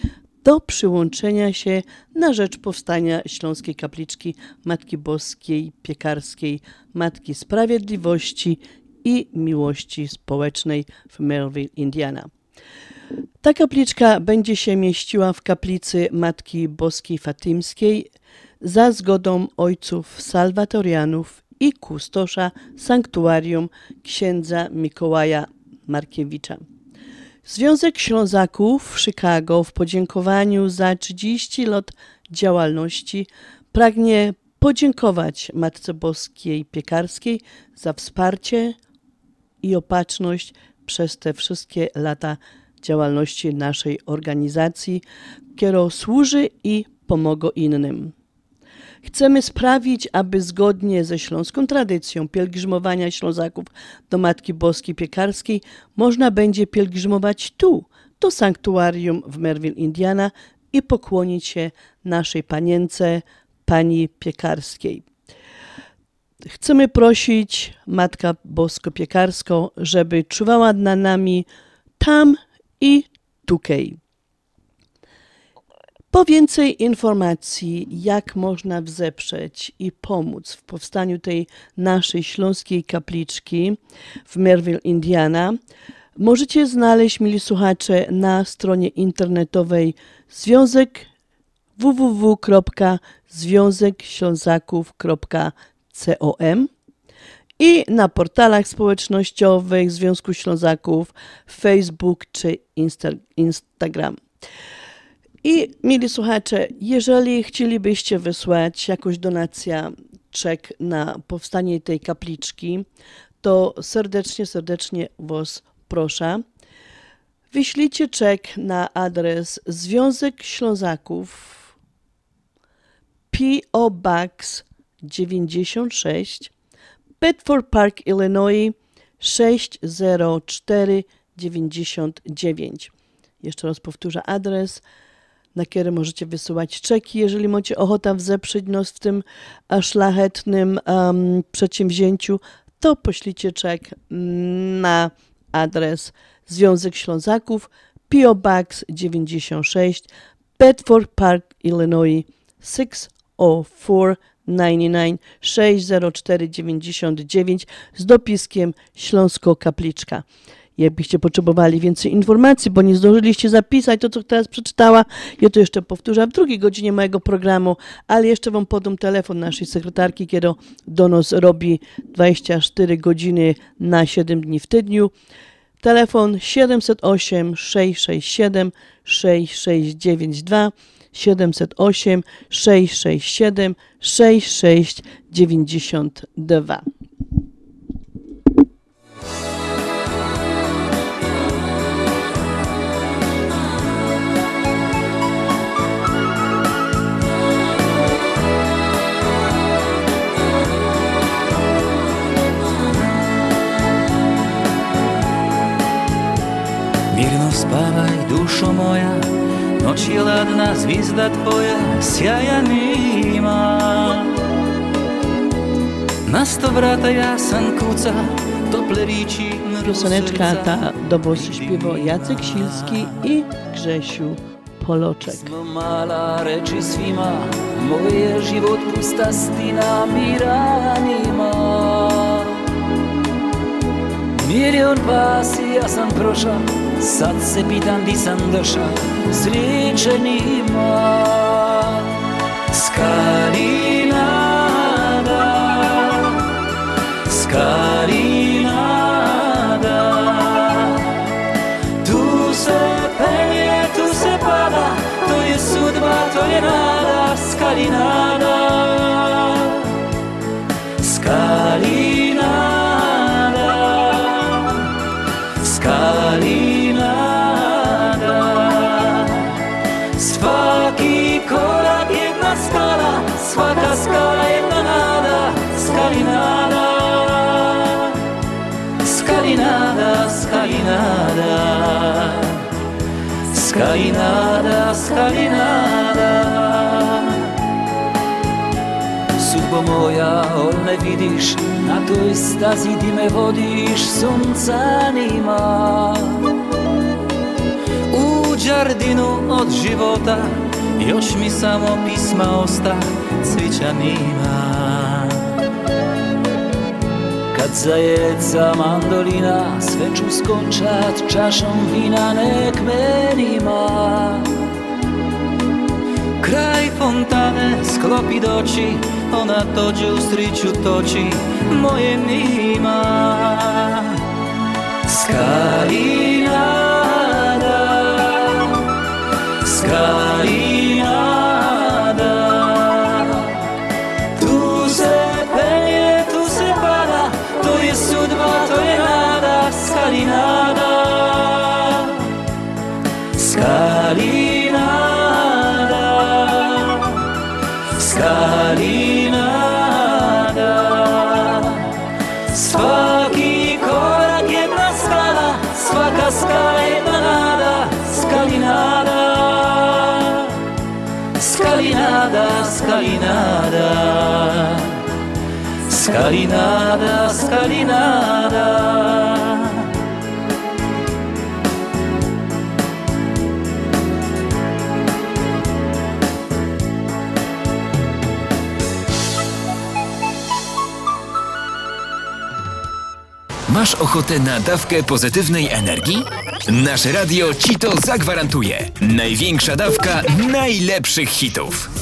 do przyłączenia się na rzecz powstania Śląskiej Kapliczki Matki Boskiej Piekarskiej, Matki Sprawiedliwości i Miłości Społecznej w Melville, Indiana. Ta kapliczka będzie się mieściła w kaplicy Matki Boskiej Fatymskiej za zgodą ojców salwatorianów i kustosza sanktuarium księdza Mikołaja Markiewicza. Związek Ślązaków w Chicago w podziękowaniu za 30 lat działalności pragnie podziękować Matce Boskiej Piekarskiej za wsparcie i opatrzność przez te wszystkie lata działalności naszej organizacji, która służy i pomogą innym. Chcemy sprawić, aby zgodnie ze śląską tradycją pielgrzymowania Ślązaków do Matki Boskiej Piekarskiej można będzie pielgrzymować tu, do sanktuarium w Merville, Indiana i pokłonić się naszej panience, pani Piekarskiej. Chcemy prosić Matka Bosko Piekarską, żeby czuwała nad nami tam i tutaj. Po więcej informacji, jak można wzeprzeć i pomóc w powstaniu tej naszej śląskiej kapliczki w Merville, Indiana, możecie znaleźć, mili słuchacze, na stronie internetowej związek www.związekślązaków.com i na portalach społecznościowych Związku Ślązaków, Facebook czy Insta Instagram. I mili słuchacze, jeżeli chcielibyście wysłać jakąś donację, czek na powstanie tej kapliczki, to serdecznie, serdecznie Was proszę. Wyślijcie czek na adres Związek Ślązaków P.O. Box 96 Bedford Park, Illinois 60499. Jeszcze raz powtórzę adres, na który możecie wysyłać czeki, jeżeli macie ochotę wzeprzeć nos w tym szlachetnym um, przedsięwzięciu, to poślijcie czek na adres Związek Ślązaków P.O. Box 96 Bedford Park, Illinois 604 99 604 99 z dopiskiem Śląsko Kapliczka. Jakbyście potrzebowali więcej informacji, bo nie zdążyliście zapisać to, co teraz przeczytała, ja to jeszcze powtórzę w drugiej godzinie mojego programu, ale jeszcze Wam podam telefon naszej sekretarki, kiedy do nas robi 24 godziny na 7 dni w tygodniu. Telefon 708 667 6692 708 667 6692. Mirno spawaj, duszo moja, noci ladna zvizda tvoja sjaja nima. Na sto vrata jasan kuca, tople riči Pioseneczka ta do bosu śpiewał Jacek Silski i Grzesiu Poloczek. Mala reči svima, moj je život pusta stina, mira Milion pasi ja sam prošao, sad se pitam di sam došao, sreće nima. Skarinada, skarinada, tu se penje, tu se pada, to je sudba, to je nada, skarinada. Skarinada, Skalinada, skalinada. Sudbo moja, ol ne vidiš, na toj stazi ti me vodiš, sunca nima. U džardinu od života, još mi samo pisma osta, cvića nima. Kad zajeca mandolina, sveču skončat čašom vina, nek menima. Kraj fontane sklopi doći, ona tođe u striću toči, moje nima. Skalinada, skalinada, Masz ochotę na dawkę pozytywnej energii? Nasze radio ci to zagwarantuje. Największa dawka najlepszych hitów.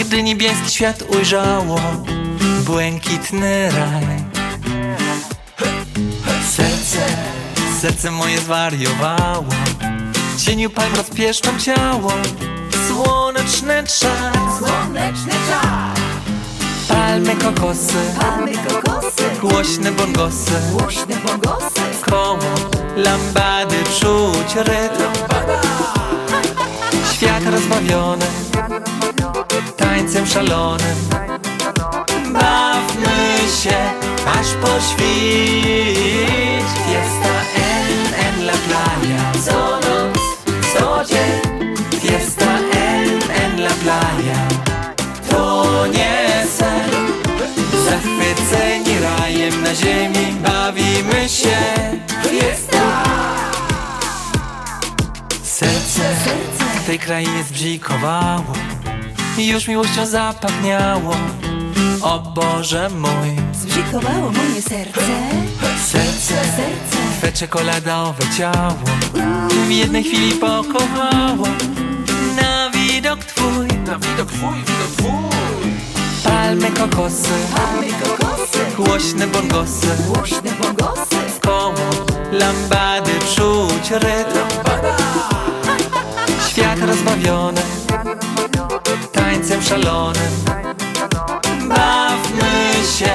Gdy niebieski świat ujrzało Błękitny raj. Serce, serce moje zwariowało. W cieniu palm rozpieszczam ciało. Słoneczny czar Słoneczny czar Palmy kokosy. Palmy kokosy. Głośne bongosy. Głośne bongosy. Koło lambady czuć rytm. Świat rozbawiony Tańcem szalonym. Bawmy się aż po świt Fiesta en en la playa Co noc, co dzień. Fiesta en en la playa To nie sen. Zachwyceni rajem na ziemi Bawimy się. Fiesta Serce w tej krainie zbzikowało Już miłością zapachniało. O Boże mój. Zbzikowało moje serce. Serce, Serce Twe czekoladowe ciało W jednej chwili pokochało. Na widok twój. Na widok twój, widok twój. Palmy kokosy. Palmy kokosy. Głośne bongosy Głośne bongosy Koło lambady czuć rytm. Świat rozbawiony szalonym Bawmy się,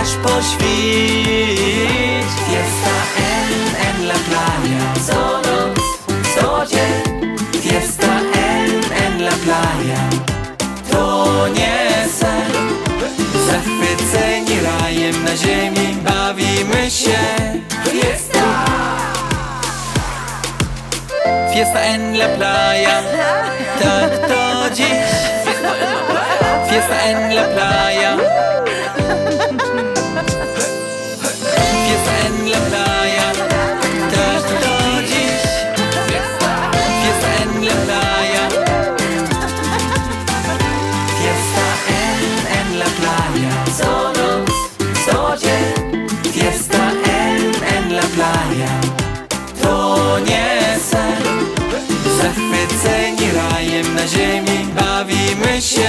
aż po świt. Fiesta en, en la playa Co noc, co dzień. Fiesta en, en la playa To nie sen. Zachwyceni rajem na ziemi Bawimy się. Fiesta! Fiesta en la playa Tak to dziś. Fiesta en la playa. Fiesta en la playa. Tak to dziś. Fiesta en la playa. Fiesta en la playa. Co noc, co dzień. Fiesta en, en la playa. To nie sen. Zachwyceni rajem na ziemi bawimy się.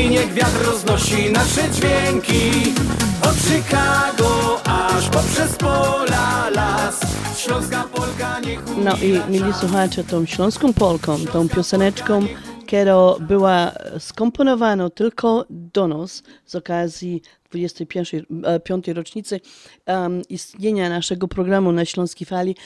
I niech wiatr roznosi nasze dźwięki Od Chicago aż poprzez pola las Śląska Polka niech No i mili słuchacze, tą śląską Polką, tą pioseneczką, która była skomponowana tylko do nas z okazji 25. e, piątej rocznicy em, istnienia naszego programu na Śląskiej Fali.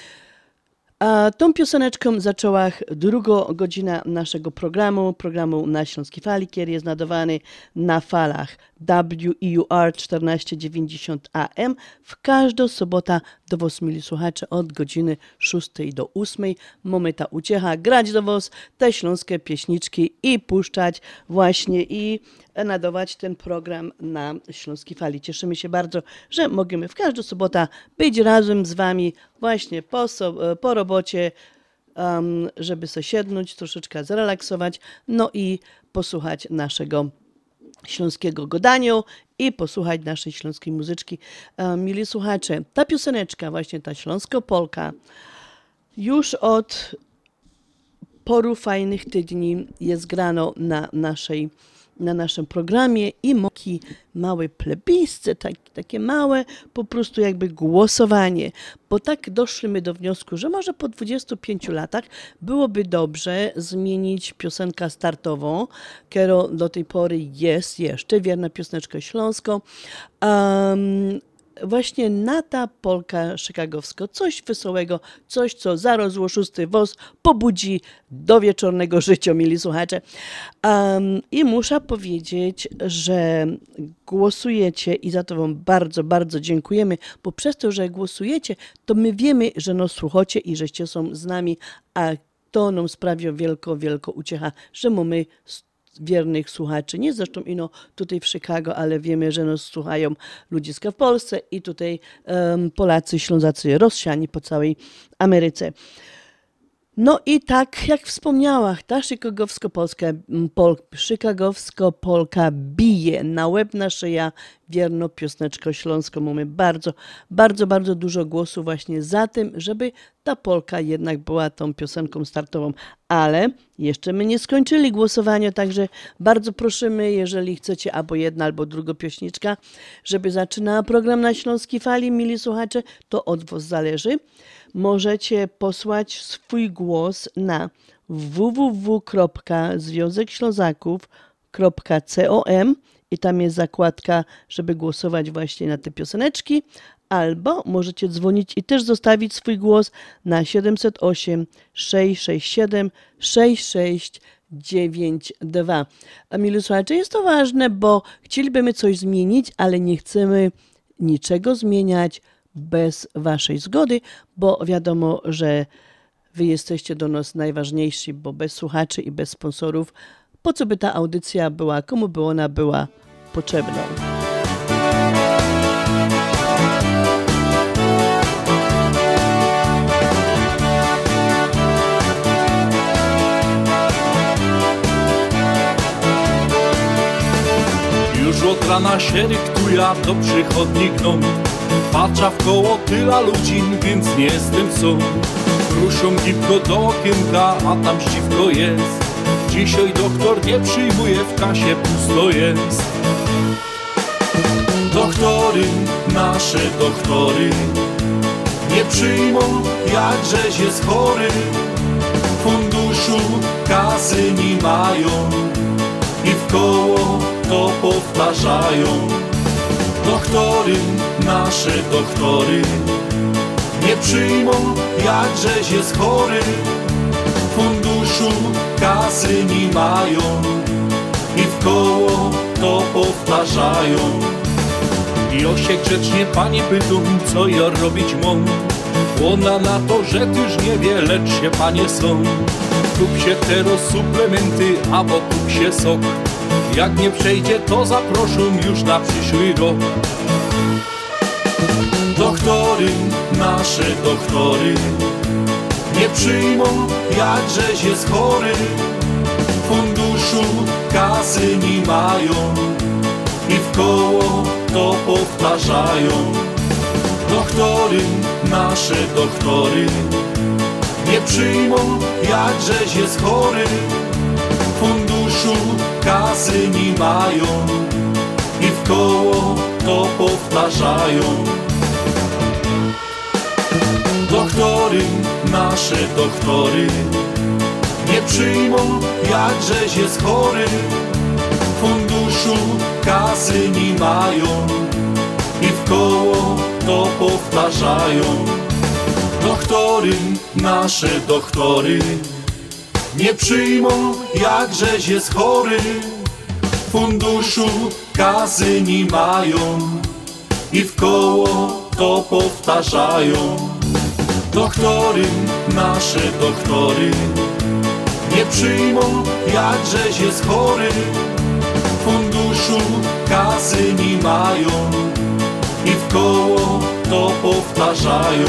A tą pioseneczką zaczęła druga godzina naszego programu, programu na Śląskiej Fali, jest nadawany na falach WEUR 1490 AM w każdą sobotę do was, mili słuchacze, od godziny 6 do 8. Mamy ta uciecha grać do was te śląskie pieśniczki i puszczać właśnie i nadawać ten program na Śląskiej Fali. Cieszymy się bardzo, że możemy w każdą sobotę być razem z wami właśnie po, so, po robocie, um, żeby sobie siednąć, troszeczkę zrelaksować, no i posłuchać naszego śląskiego godaniu i posłuchać naszej śląskiej muzyczki. Um, mili słuchacze, ta pioseneczka, właśnie ta śląsko-polka, już od poru fajnych tygodni jest grano na naszej na naszym programie i moki małe plebiscy, tak, takie małe po prostu jakby głosowanie, bo tak doszliśmy do wniosku, że może po 25 latach byłoby dobrze zmienić piosenkę startową, która do tej pory jest jeszcze, wierna pioseneczka śląsko, um, właśnie Nata Polka Chicagowsko. Coś wesołego, coś, co zarosło szósty woz, pobudzi do wieczornego życia, mili słuchacze. Um, I muszę powiedzieć, że głosujecie i za to Wam bardzo, bardzo dziękujemy, bo przez to, że głosujecie, to my wiemy, że nas słuchacie i żeście są z nami, a to nam sprawia wielko, wielko uciecha, że mamy wiernych słuchaczy. Nie zresztą ino tutaj w Chicago, ale wiemy, że nas słuchają ludziska w Polsce i tutaj um, Polacy, Ślązacy rozsiani po całej Ameryce. No i tak, jak wspomniała, ta chicagowsko-polska, pol, chicagowsko-polka bije na łeb na szyja wierno piosneczko śląską. Mamy bardzo, bardzo, bardzo dużo głosu właśnie za tym, żeby ta Polka jednak była tą piosenką startową. Ale jeszcze my nie skończyli głosowania, także bardzo prosimy, jeżeli chcecie albo jedna, albo druga piośniczka, żeby zaczynała program na Śląskiej Fali, mili słuchacze, to od was zależy możecie posłać swój głos na www.związekślązaków.com i tam jest zakładka, żeby głosować właśnie na te pioseneczki, albo możecie dzwonić i też zostawić swój głos na 708 667 6692. A mili słuchacze, jest to ważne, bo chcielibyśmy coś zmienić, ale nie chcemy niczego zmieniać, bez Waszej zgody, bo wiadomo, że Wy jesteście do nas najważniejsi, bo bez słuchaczy i bez sponsorów, po co by ta audycja była, komu by ona była potrzebna? Już od rana się ryktuja do przychodni gnom Patrza w koło tyla ludzi, więc nie jestem co Ruszą gipko do okienka, a tam ściwko jest. Dzisiaj doktor nie przyjmuje, w kasie pusto jest. Doktory, nasze doktory Nie przyjmą, jakżeś jest chory. Funduszu kasy nie mają I w koło to powtarzają Doktory, nasze doktory. Nie przyjmą, jakżeś jest chory. Funduszu kasy nie mają I w koło to powtarzają. I osie grzecznie pani pytą, co ja robić mam? Ona na to, że tyż nie wie, lecz się panie są. Kup się teraz suplementy, albo kup się sok jak nie przejdzie, to zaproszą już na przyszły rok. Doktory, nasze doktory, nie przyjmą, jakżeś jest chory. Funduszu kasy nie mają i w koło to powtarzają. Doktory, nasze doktory, nie przyjmą, jakżeś jest chory. Kasy nie mają i w koło to powtarzają. Doktory, nasze doktory, nie przyjmą, jakżeś jest chory. Funduszu kasy nie mają i w koło to powtarzają. Doktory, nasze doktory, nie przyjmą, jakżeś jest chory. Funduszu kasy nie mają i w koło to powtarzają. Doktory, nasze doktory, nie przyjmą, jakżeś jest chory. Funduszu kasy nie mają i w koło to powtarzają.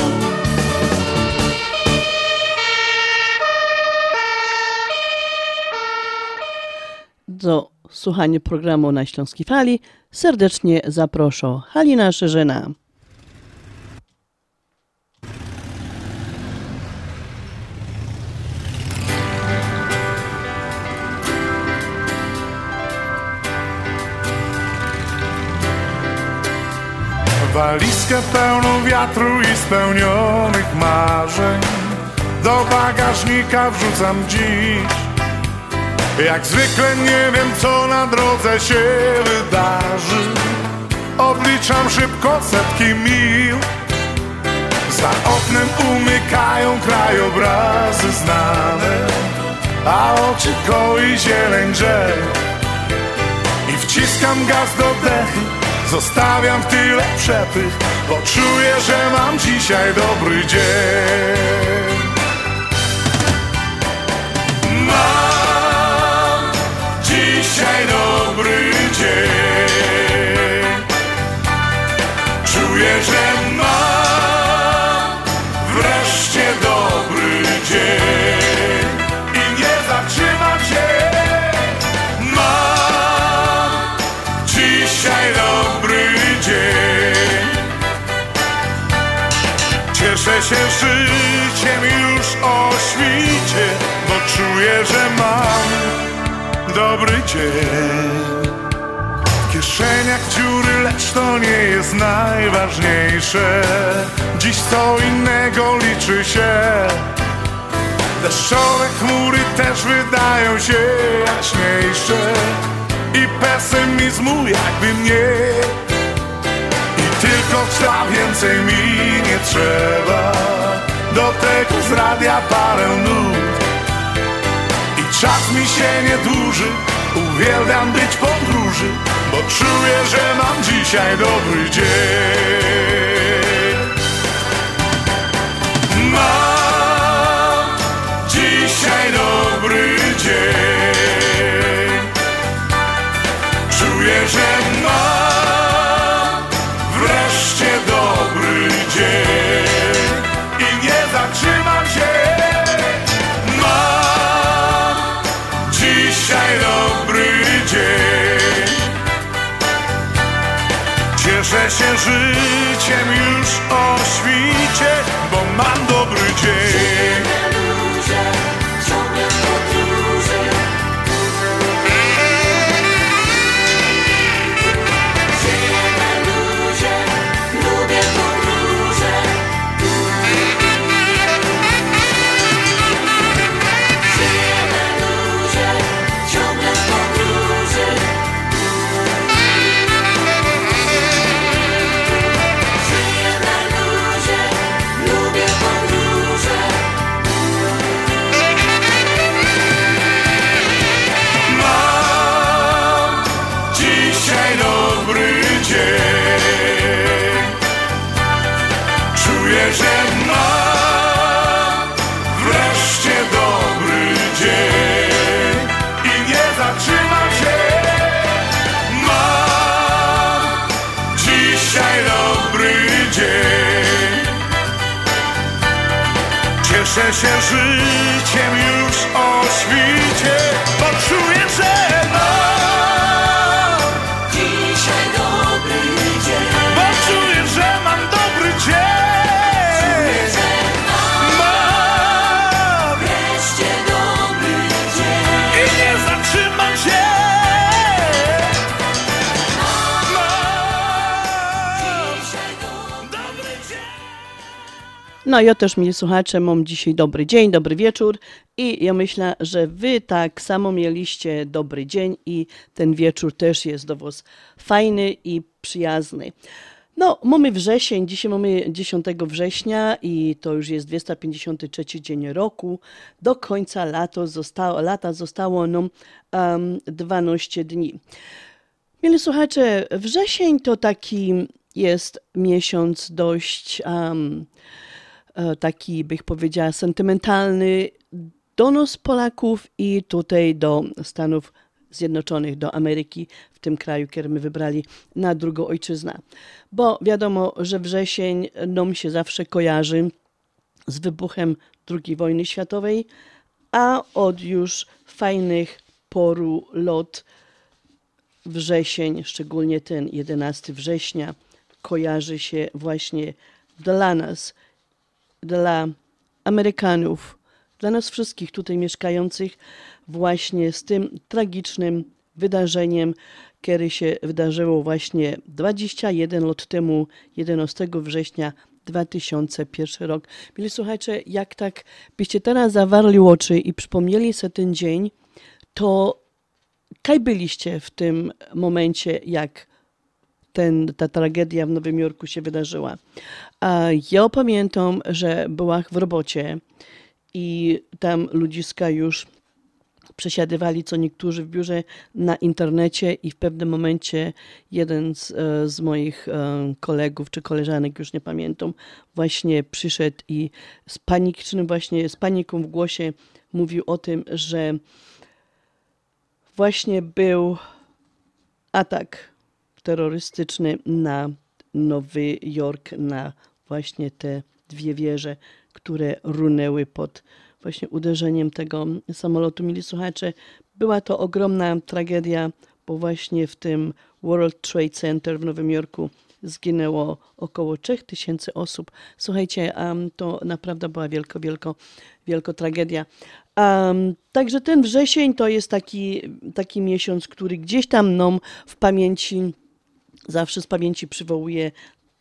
Do słuchania programu na Śląskiej Fali serdecznie zaproszę Halina Szerzyna. Walizkę pełną wiatru i spełnionych marzeń Do bagażnika wrzucam dziś Jak zwykle nie wiem co na drodze się wydarzy. Odliczam szybko setki mil. Za oknem umykają krajobrazy znane A oczy koi zieleń drzew. I wciskam gaz do dechy Zostawiam w tyle przepych Bo czuję, że mam dzisiaj dobry dzień. Mam Czuję, że mam wreszcie dobry dzień. I nie zatrzymam się Mam dzisiaj dobry dzień. Cieszę się życiem już o świcie Bo czuję, że mam dobry dzień kieszeniach dziury, lecz to nie jest najważniejsze. Dziś co innego liczy się. Deszczowe chmury też wydają się jaśniejsze. I pesymizmu jakby mniej I tylko chca więcej mi nie trzeba. Do tego z radia parę nut. I czas mi się nie dłuży Uwielbiam być podróży Bo czuję, że mam dzisiaj dobry dzień. Mam się życiem już o świcie Bo mam dobry dzień Cieszę się No ja też, mieli słuchacze, mam dzisiaj dobry dzień, dobry wieczór i ja myślę, że wy tak samo mieliście dobry dzień i ten wieczór też jest do was fajny i przyjazny. No, mamy wrzesień, dzisiaj mamy 10 września i to już jest 253 dzień roku. Do końca lato zostało, lata zostało nam um, 12 dni. Mieli słuchacze, wrzesień to taki jest miesiąc dość um, taki, bych powiedziała, sentymentalny do nas Polaków i tutaj do Stanów Zjednoczonych, do Ameryki, w tym kraju, który my wybrali na drugą ojczyznę. Bo wiadomo, że wrzesień nam się zawsze kojarzy z wybuchem II wojny światowej, a od już fajnych poru lot wrzesień, szczególnie ten 11 września, kojarzy się właśnie dla nas, dla Amerykanów, dla nas wszystkich tutaj mieszkających, właśnie z tym tragicznym wydarzeniem, które się wydarzyło właśnie 21 lat temu, 11 września 2001 rok. Mieli słuchajcie, jak tak byście teraz zawarli oczy i przypomnieli sobie ten dzień, to kaj byliście w tym momencie, jak ten, ta tragedia w Nowym Jorku się wydarzyła. A ja pamiętam, że byłam w robocie i tam ludziska już przesiadywali co niektórzy w biurze na internecie i w pewnym momencie jeden z, e, z moich e, kolegów czy koleżanek, już nie pamiętam, właśnie przyszedł i z panicznym właśnie, z paniką w głosie mówił o tym, że właśnie był atak terrorystyczny na Nowy Jork, na właśnie te dwie wieże, które runęły pod właśnie uderzeniem tego samolotu. Mili słuchacze, była to ogromna tragedia, bo właśnie w tym World Trade Center w Nowym Jorku zginęło około 3000 osób. Słuchajcie, um, to naprawdę była wielko, wielko, wielko tragedia. Um, także ten wrzesień to jest taki, taki miesiąc, który gdzieś tam nam w pamięci, zawsze z pamięci przywołuje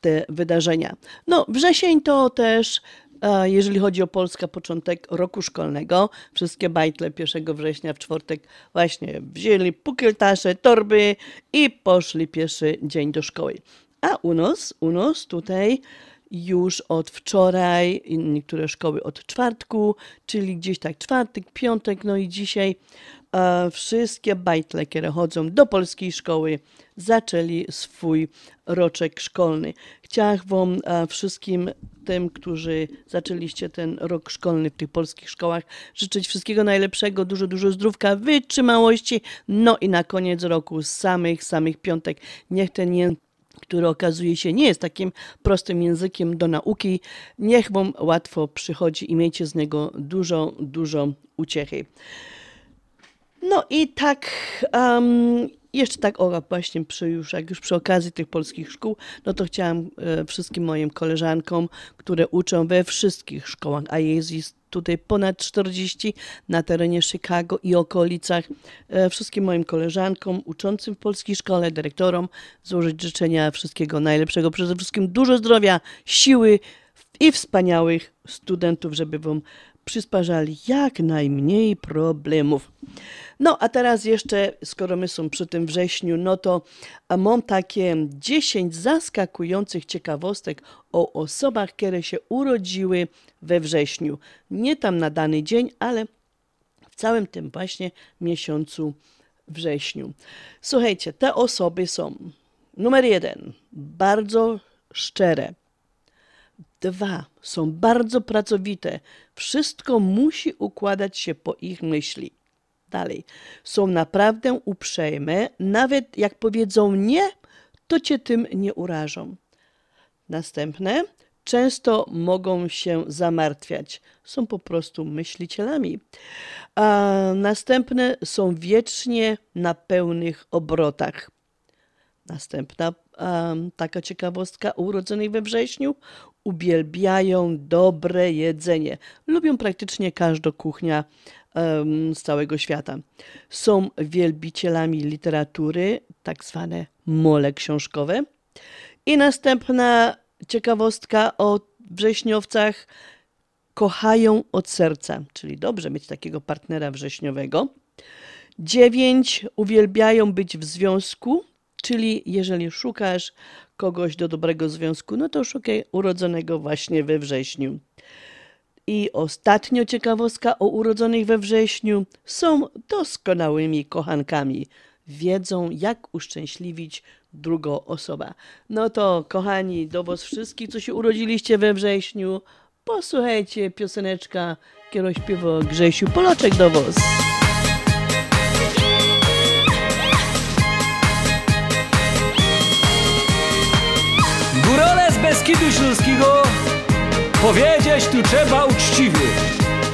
te wydarzenia. No, wrzesień to też e, jeżeli chodzi o Polskę, początek roku szkolnego. Wszystkie bajtle 1 września w czwartek właśnie wzięli pukyltasze, torby i poszli pierwszy dzień do szkoły. A u nas, u nas tutaj już od wczoraj, niektóre szkoły od czwartku, czyli gdzieś tak czwartek, piątek, no i dzisiaj e, wszystkie bajtle, które chodzą do polskiej szkoły, zaczęli swój roczek szkolny. Chciałam Wam e, wszystkim tym, którzy zaczęliście ten rok szkolny w tych polskich szkołach, życzyć wszystkiego najlepszego, dużo, dużo zdrówka, wytrzymałości, no i na koniec roku samych, samych piątek. Niech ten który okazuje się nie jest takim prostym językiem do nauki, niech Wam łatwo przychodzi i miejcie z niego dużo, dużo uciechy. No i tak, um, jeszcze tak o właśnie przy, już, jak już przy okazji tych polskich szkół, no to chciałam e, wszystkim moim koleżankom, które uczą we wszystkich szkołach, a jest ich tutaj ponad 40 na terenie Chicago i okolicach, e, wszystkim moim koleżankom uczącym w polskiej szkole, dyrektorom złożyć życzenia wszystkiego najlepszego, przede wszystkim dużo zdrowia, siły i wspaniałych studentów, żeby wam przysparzali jak najmniej problemów. No a teraz jeszcze, skoro my są przy tym wrześniu, no to mam takie 10 zaskakujących ciekawostek o osobach, które się urodziły we wrześniu. Nie tam na dany dzień, ale w całym tym właśnie miesiącu wrześniu. Słuchajcie, te osoby są numer jeden, bardzo szczere. Dwa, są bardzo pracowite. Wszystko musi układać się po ich myśli. Dalej, są naprawdę uprzejme, nawet jak powiedzą nie, to cię tym nie urażą. Następne, często mogą się zamartwiać. Są po prostu myślicielami. A następne są wiecznie na pełnych obrotach. Następna um, taka ciekawostka urodzonej we wrześniu. Uwielbiają dobre jedzenie. Lubią praktycznie każda kuchnia um, z całego świata. Są wielbicielami literatury, tak zwane mole książkowe. I następna ciekawostka o wrześniowcach. Kochają od serca, czyli dobrze mieć takiego partnera wrześniowego. Dziewięć uwielbiają być w związku, czyli jeżeli szukasz kogoś do dobrego związku, no to szukaj urodzonego właśnie we wrześniu. I ostatnio ciekawostka o urodzonych we wrześniu są doskonałymi kochankami. Wiedzą, jak uszczęśliwić drugą osobę. No to, kochani, do was wszystkich, co się urodziliście we wrześniu, posłuchajcie pioseneczka, którą śpiewa Grzesiu Poloczek do was. Beskidu Śląskiego. Powiedzieć tu trzeba uczciwie.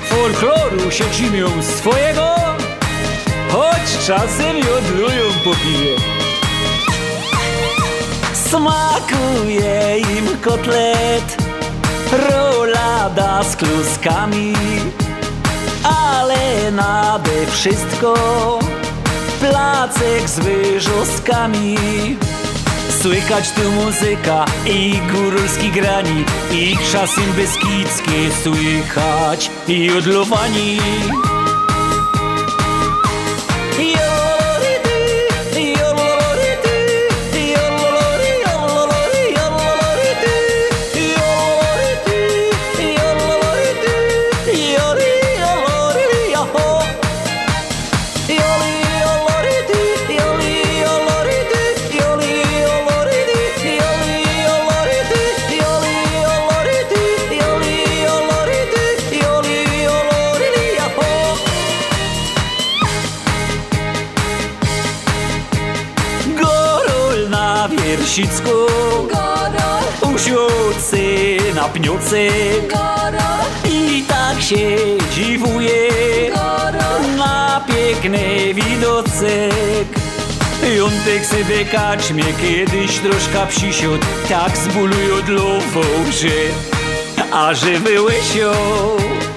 Folkloru się grzmią swojego Choć czasem jodlują po piwie. Smakuje im kotlet Rolada z kluskami Ale nade wszystko Placek z wyżoskami Słychać tu muzyka i górski grani I czasem beskidzkie słychać i odlowani na wiersicku Usiądźcy na pniucy. I tak się dziwuje. Na piękny widocek Jątek sobie kaczmie kiedyś troszkę przysiód Tak zbulują dlową, że A że Schowała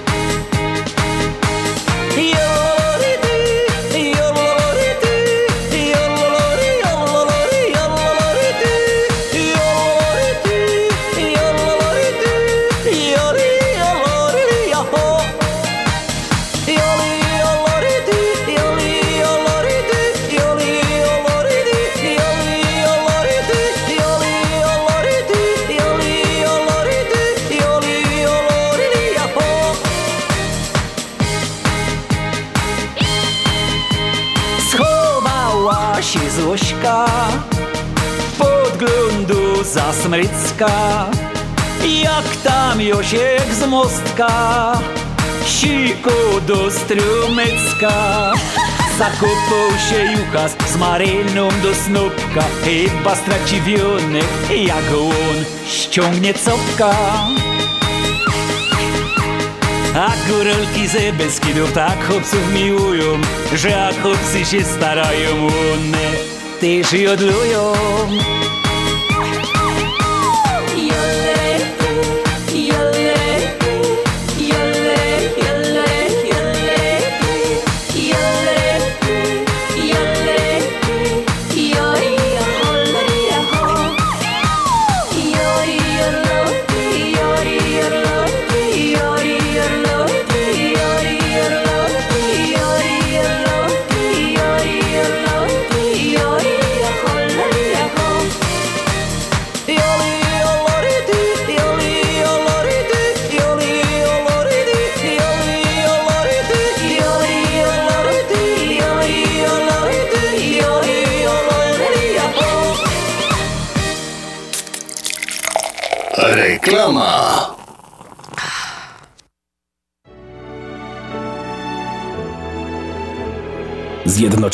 zasmrycka Jak tam Josiek z mostka Siku do strumycka Zakopał się Jukas z Maryną do snopka Chyba straci wionek, jak on ściągnie copka a góralki ze Beskidów tak chłopców miłują, że jak chłopcy się starają, one też jodlują.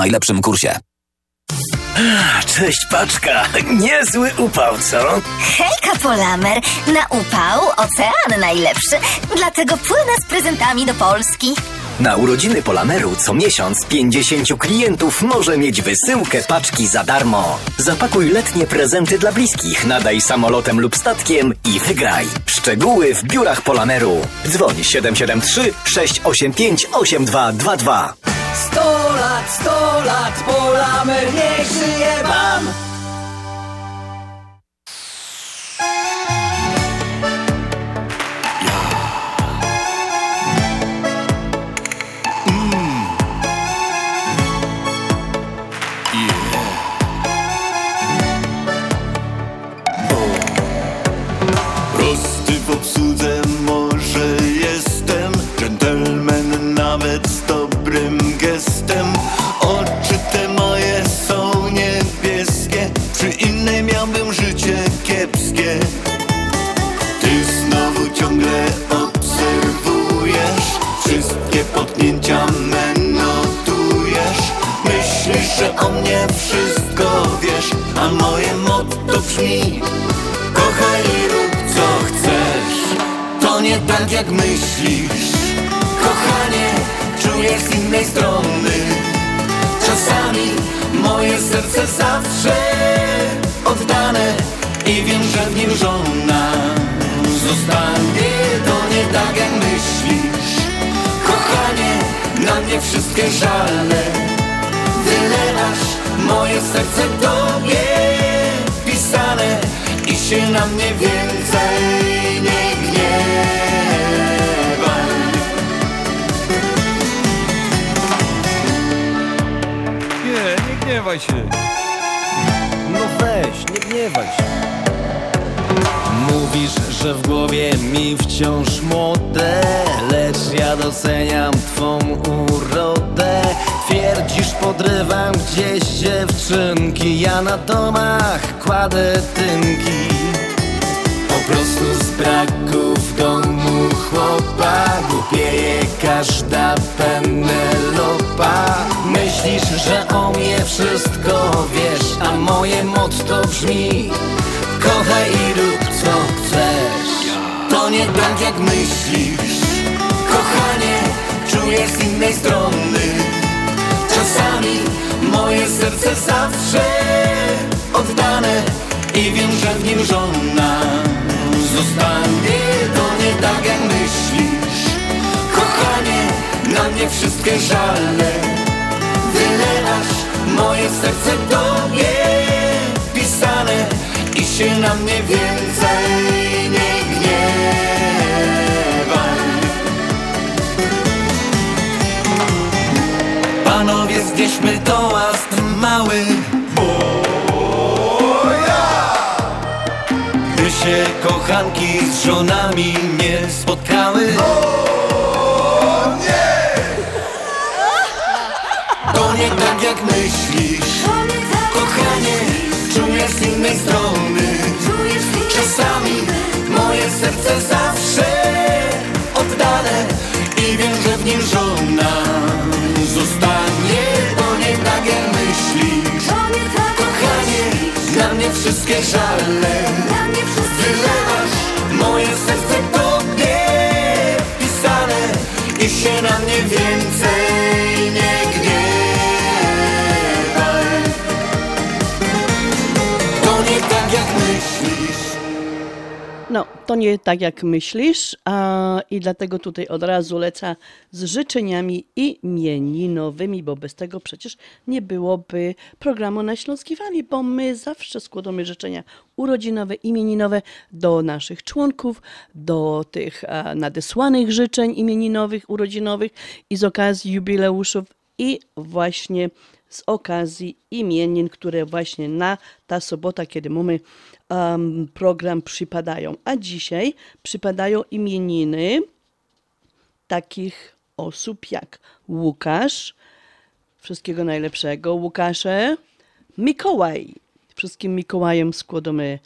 najlepszym kursie. Cześć paczka. Niezły upał, co? Hejka, Polamer! Na upał ocean najlepszy, dlatego płynę z prezentami do Polski. Na urodziny Polameru co miesiąc 50 klientów może mieć wysyłkę paczki za darmo. Zapakuj letnie prezenty dla bliskich, nadaj samolotem lub statkiem i wygraj. Szczegóły w biurach Polameru. Dzwoń 773 685 8222. Sto lat, sto lat, Polamer niech żyje wam! Mnie wszystko wiesz A moje motto brzmi Kochaj i rób co jak myślisz. Kochanie, czuję z innej strony. Czasami moje serce zawsze oddane I wiem, że w nim żona zostanie. To nie tak jak myślisz. Kochanie, na mnie wszystkie żale. Wylewasz moje serce tobie pisane I się na mnie więcej nie gniewaj Nie, nie gniewaj się. No weź, nie gniewaj się. Mówisz, że w głowie mi wciąż młode Lecz ja doceniam twą urodę Twierdzisz, podrywam gdzieś dziewczynki. Ja na domach kładę tynki. Po prostu z braku w domu chłopa Głupieje każda penelopa. Myślisz, że o mnie wszystko wiesz A moje motto brzmi Kochaj i rób co chcesz To nie tak jak myślisz. Kochanie, czuję z innej strony Czasami moje serce zawsze oddane I wiem, że w nim żona zostanie. To nie tak jak myślisz Kochanie, na mnie wszystkie żale. Wylewasz moje serce tobie pisane I się na mnie więcej Panowie, znieśmy toast mały. Gdy się kochanki z żonami nie spotkały. To nie tak jak myślisz. Kochanie, czuję z innej strony. Czasami moje serce zawsze oddane I wiem, że w nim żona Tak jak myślisz Kochanie, na mnie wszystkie żale. Wylewasz moje serce tobie pisane I się na mnie więcej No, to nie tak jak myślisz, a, i dlatego tutaj od razu lecę z życzeniami imieninowymi, bo bez tego przecież nie byłoby programu na Śląskiej Fali, bo my zawsze składamy życzenia urodzinowe, imieninowe do naszych członków, do tych a, nadesłanych życzeń imieninowych, urodzinowych i z okazji jubileuszów i właśnie z okazji imienin, które właśnie na ta sobota, kiedy mamy um, program, przypadają. A dzisiaj przypadają imieniny takich osób jak Łukasz, wszystkiego najlepszego, Łukasze, Mikołaj. Wszystkim Mikołajem składamy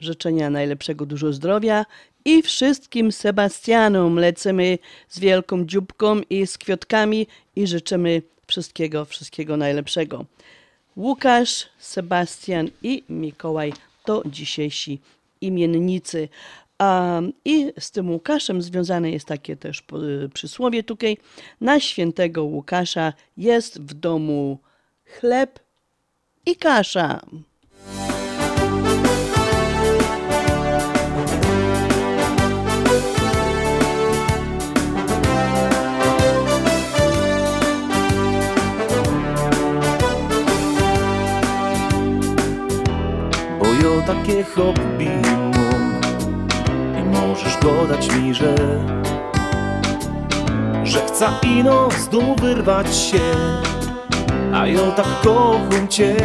życzenia najlepszego, dużo zdrowia i wszystkim Sebastianom lecimy z wielką dzióbką i z kwiatkami i życzymy wszystkiego, wszystkiego najlepszego. Łukasz, Sebastian i Mikołaj to dzisiejsi imiennicy. Um, I z tym Łukaszem związane jest takie też po- przysłowie tutaj. Na świętego Łukasza jest w domu chleb i kasza. Takie hobby mam. I możesz dodać mi, że Że chcę ino z domu wyrwać się. A ja tak kocham cię.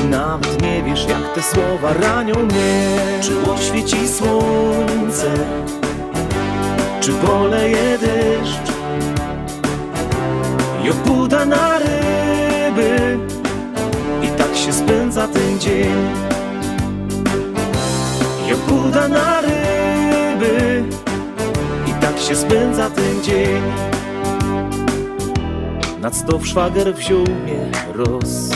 I nawet nie wiesz jak te słowa ranią mnie. Czy oświeci słońce? Czy poleje deszcz? Ja puda na ryby. I tak się spędza ten dzień Ja puda na ryby. I tak się spędza ten dzień. Nad stow wziął mnie roz.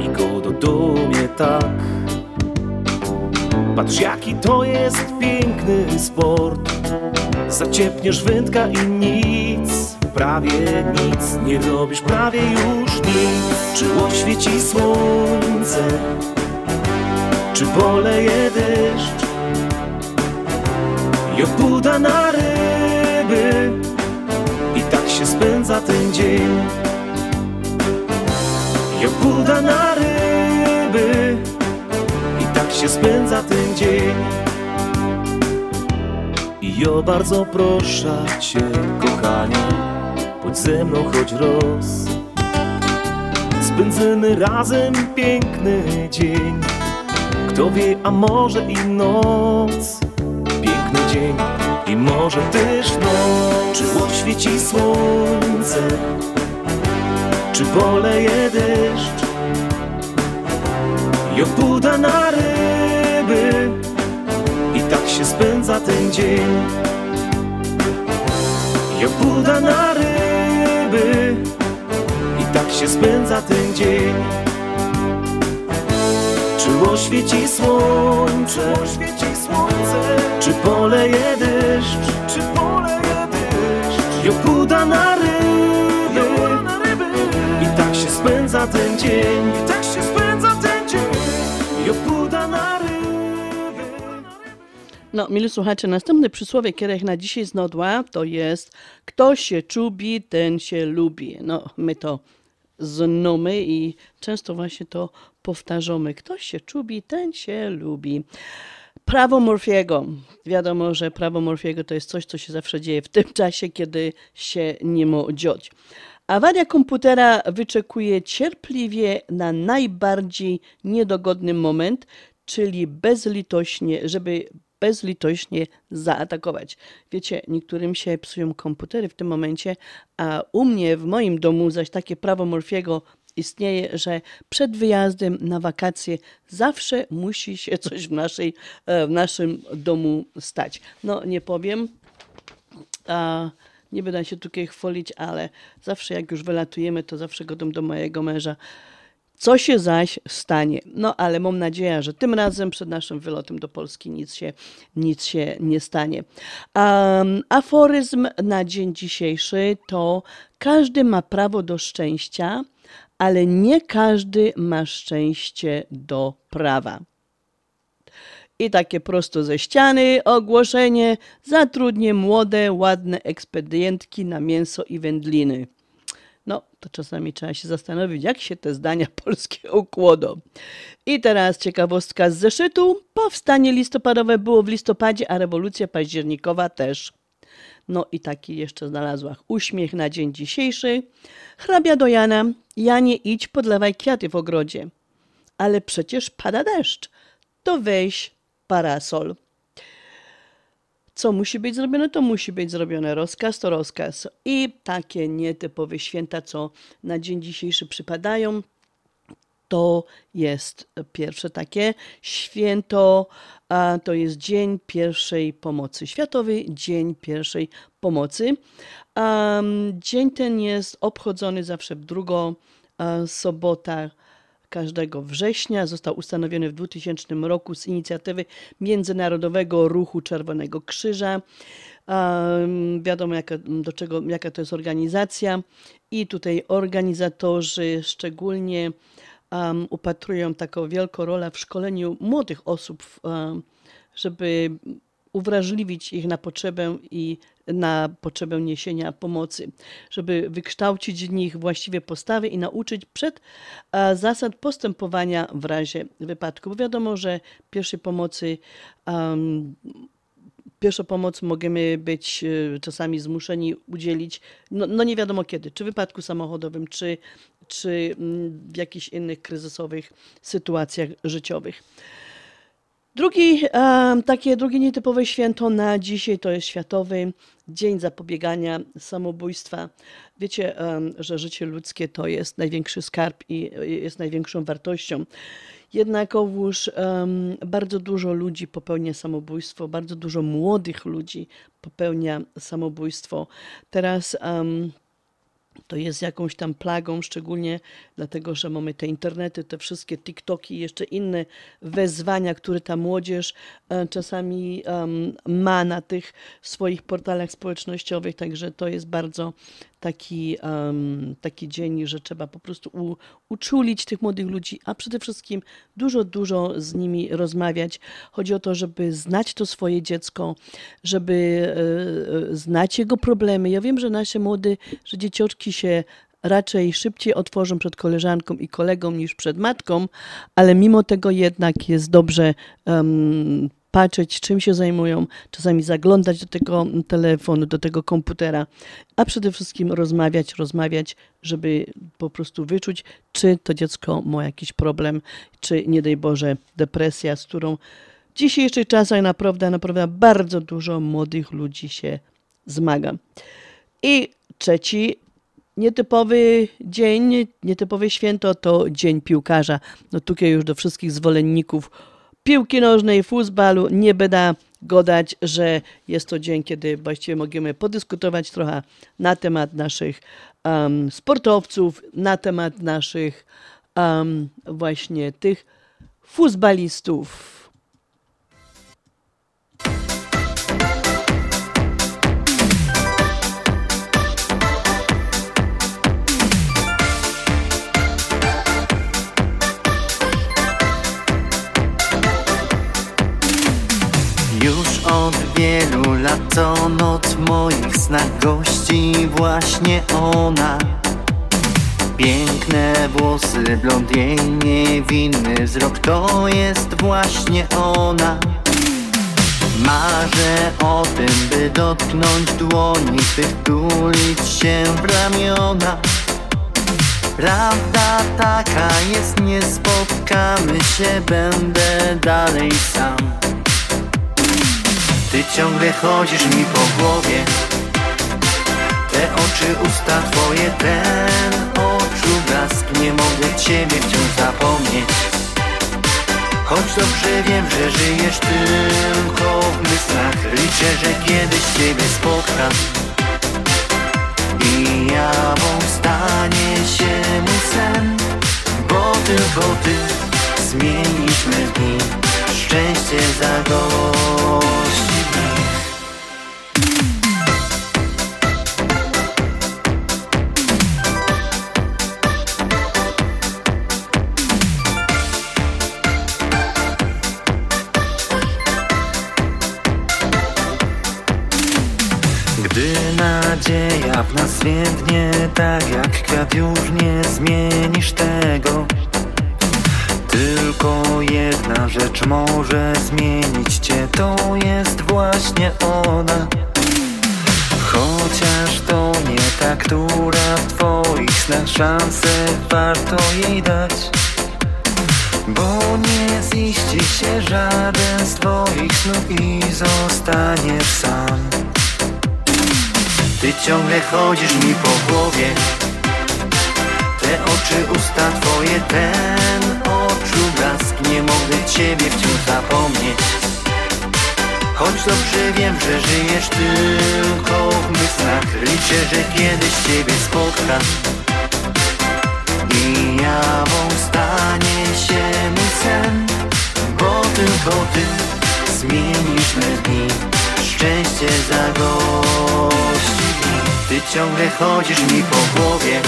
I go do dumie tak. Patrz jaki to jest piękny sport. Zaciepniesz wędka i nic. Prawie nic, nie robisz prawie już nic. Czy oświeci słońce Czy poleje deszcz I na ryby? I tak się spędza ten dzień. I na ryby. I tak się spędza ten dzień. I ja bardzo proszę Cię, kochanie Bądź ze mną choć roz. Spędzimy razem piękny dzień Kto wie, a może i noc. Piękny dzień i może też noc. Czy oświeci słońce? Czy poleje deszcz? I obuda na ryby. I tak się spędza ten dzień. I obuda na ryby. I tak się spędza ten dzień Czy oświeci słońce. Czy poleje deszcz? Czy poleje deszcz? I obuda na ryby. I tak się spędza ten dzień. I tak się spędza ten dzień. I obuda na ryby. No, mili słuchacze, następne przysłowie, które na dzisiaj znodła, to jest kto się czubi, ten się lubi. No, my to znamy i często właśnie to powtarzamy. Kto się czubi, ten się lubi. Prawo Murphy'ego. Wiadomo, że prawo Murphy'ego to jest coś, co się zawsze dzieje w tym czasie, kiedy się nie ma dziać. Awaria komputera wyczekuje cierpliwie na najbardziej niedogodny moment, czyli bezlitośnie, żeby bezlitośnie zaatakować. Wiecie, niektórym się psują komputery w tym momencie, a u mnie w moim domu zaś takie prawo Murphy'ego istnieje, że przed wyjazdem na wakacje zawsze musi się coś w, naszej, e, w naszym domu stać. No nie powiem, a nie będę się tutaj chwalić, ale zawsze jak już wylatujemy, to zawsze godam do mojego męża. Co się zaś stanie? No ale mam nadzieję, że tym razem przed naszym wylotem do Polski nic się, nic się nie stanie. Um, aforyzm na dzień dzisiejszy to każdy ma prawo do szczęścia, ale nie każdy ma szczęście do prawa. I takie prosto ze ściany ogłoszenie zatrudnię młode, ładne ekspedientki na mięso i wędliny. No, to czasami trzeba się zastanowić, jak się te zdania polskie ukłodą. I teraz ciekawostka z zeszytu. Powstanie listopadowe było w listopadzie, a rewolucja październikowa też. No i taki jeszcze znalazła uśmiech na dzień dzisiejszy. Hrabia do Jana, Janie idź podlewaj kwiaty w ogrodzie. Ale przecież pada deszcz. To weź parasol. Co musi być zrobione, to musi być zrobione. Rozkaz to rozkaz. I takie nietypowe święta, co na dzień dzisiejszy przypadają, to jest pierwsze takie święto, a to jest Dzień Pierwszej Pomocy. Światowy Dzień Pierwszej Pomocy. Dzień ten jest obchodzony zawsze w drugą e, sobotę każdego września. Został ustanowiony w 2000 roku z inicjatywy Międzynarodowego Ruchu Czerwonego Krzyża. Wiadomo, jaka, do czego, jaka to jest organizacja, i tutaj organizatorzy szczególnie um, upatrują taką wielką rolę w szkoleniu młodych osób, um, żeby uwrażliwić ich na potrzebę i na potrzebę niesienia pomocy, żeby wykształcić w nich właściwe postawy i nauczyć przed a, zasad postępowania w razie wypadku. Bo wiadomo, że pierwszej pomocy um, pierwszą pomoc możemy być e, czasami zmuszeni udzielić, no, no nie wiadomo kiedy, czy w wypadku samochodowym, czy, czy mm, w jakichś innych kryzysowych sytuacjach życiowych. Drugi, takie drugie nietypowe święto na dzisiaj to jest Światowy Dzień Zapobiegania Samobójstwa. Wiecie, że życie ludzkie to jest największy skarb i jest największą wartością. Jednakowoż bardzo dużo ludzi popełnia samobójstwo, bardzo dużo młodych ludzi popełnia samobójstwo. Teraz to jest jakąś tam plagą, szczególnie dlatego, że mamy te internety, te wszystkie TikToki i jeszcze inne wezwania, które ta młodzież e, czasami ma na tych swoich portalach społecznościowych, także to jest bardzo taki, em, taki dzień, że trzeba po prostu u, uczulić tych młodych ludzi, a przede wszystkim dużo, dużo z nimi rozmawiać. Chodzi o to, żeby znać to swoje dziecko, żeby e, e, znać jego problemy. Ja wiem, że nasze młode, że dzieciaczki się raczej szybciej otworzą przed koleżanką i kolegą niż przed matką, ale mimo tego jednak jest dobrze em, patrzeć, czym się zajmują, czasami zaglądać do tego telefonu, do tego komputera, a przede wszystkim rozmawiać, rozmawiać, żeby po prostu wyczuć, czy to dziecko ma jakiś problem, czy nie daj Boże depresja, z którą w dzisiejszych czasach naprawdę, naprawdę bardzo dużo młodych ludzi się zmaga. I trzeci nietypowy dzień, nietypowe święto to Dzień Piłkarza. No tutaj już do wszystkich zwolenników piłki nożnej, futbalu nie będę godać, że jest to dzień, kiedy właściwie możemy podyskutować trochę na temat naszych em, sportowców, na temat naszych em, właśnie tych futbalistów. Wielu lat to noc moich snach gości właśnie ona. Piękne włosy, blond jej niewinny wzrok To jest właśnie ona. Marzę o tym, by dotknąć dłoni Twych, tulić się w ramiona. Prawda taka jest, nie spotkamy się, będę dalej sam Ty ciągle chodzisz mi po głowie. Te oczy, usta twoje, ten oczu blask Nie mogę ciebie wciąż zapomnieć. Choć dobrze wiem, że żyjesz tylko w myślach Liczę, że kiedyś ciebie spotkam. I jawą stanie się mój sen Bo tylko ty zmienisz me dni. Szczęście zagości nadzieja w nas więdnie Tak jak kwiat już nie zmienisz tego. Tylko jedna rzecz może zmienić cię To jest właśnie ona. Chociaż to nie ta, która w twoich snach szansę warto jej dać. Bo nie ziści się żaden z twoich snów i zostaniesz sam ty ciągle chodzisz mi po głowie. Te oczy, usta twoje, ten oczu blask Nie mogę ciebie wciąż zapomnieć. Choć dobrze wiem, że żyjesz tylko w myślach Liczę, że kiedyś ciebie spotkam I jawą stanie się mój sen Bo tylko ty zmienisz me dni Szczęście zagości. Ty ciągle chodzisz mi po głowie.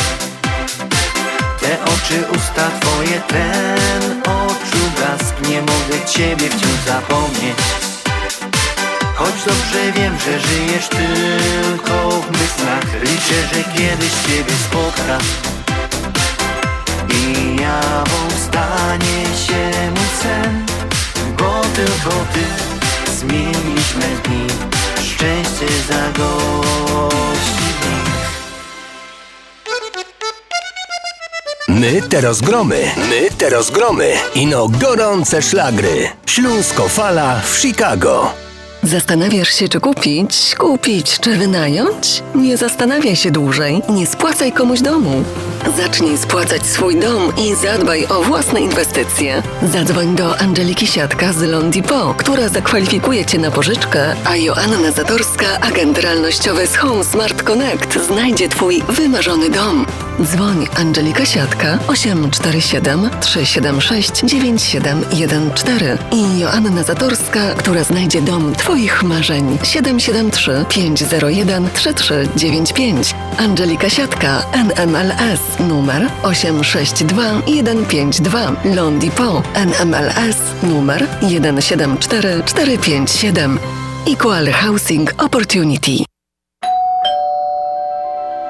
Te oczy, usta twoje, ten oczu blask. Nie mogę ciebie wciąż zapomnieć. Choć dobrze wiem, że żyjesz tylko w myślach. Liczę, że kiedyś ciebie spotkam I jawą stanie się mój sen Bo tylko ty zmienisz me dni Szczęście zagości My te rozgromy, my te rozgromy. Ino gorące szlagry. Śląsko fala w Chicago. Zastanawiasz się, czy kupić, kupić, czy wynająć? Nie zastanawiaj się dłużej, nie spłacaj komuś domu. Zacznij spłacać swój dom i zadbaj o własne inwestycje. Zadzwoń do Angeliki Siatka z Londipo, która zakwalifikuje Cię na pożyczkę, a Joanna Zatorska, agent realnościowy z Home Smart Connect, znajdzie Twój wymarzony dom. Dzwoń Angelika Siatka 847 376 9714 i Joanna Zatorska, która znajdzie dom Twoich marzeń 773 501 3395. Angelika Siatka NMLS numer 862 152 Londipo NMLS numer 174457 Equal Housing Opportunity.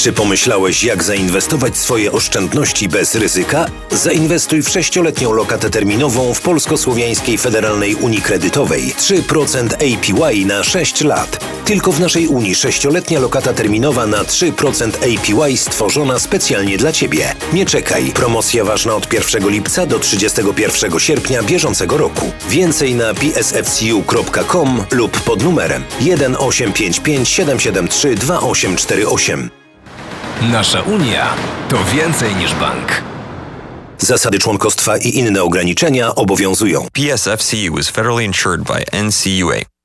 Czy pomyślałeś, jak zainwestować swoje oszczędności bez ryzyka? Zainwestuj w sześcioletnią lokatę terminową w Polsko-Słowiańskiej Federalnej Unii Kredytowej. 3% APY na 6 lat. Tylko w naszej Unii sześcioletnia lokata terminowa na 3% APY stworzona specjalnie dla Ciebie. Nie czekaj. Promocja ważna od 1 lipca do 31 sierpnia bieżącego roku. Więcej na psfcu.com lub pod numerem 1855 773 2848. Nasza Unia to więcej niż bank. Zasady członkostwa i inne ograniczenia obowiązują. PSFCU is federally insured by NCUA.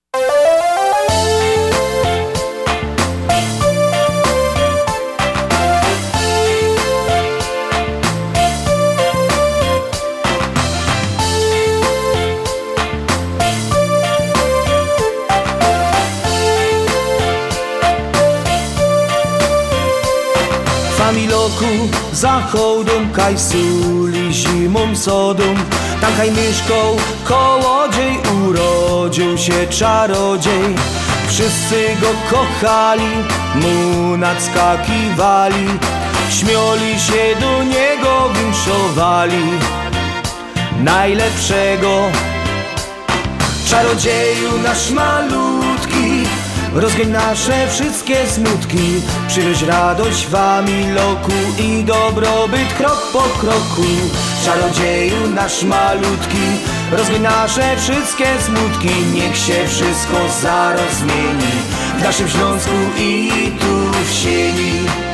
Familoku za hołdą kaj suli zimą sodą Tam kaj mieszkał kołodziej urodził się czarodziej. Wszyscy go kochali, mu nadskakiwali. Śmioli się do niego, winszowali. Najlepszego Czarodzieju nasz malutki Rozgeń nasze wszystkie smutki Przynoś radość wami loku I dobrobyt krok po kroku. Czarodzieju nasz malutki Rozgeń nasze wszystkie smutki Niech się wszystko zaraz zmieni W naszym Śląsku i tu w sieni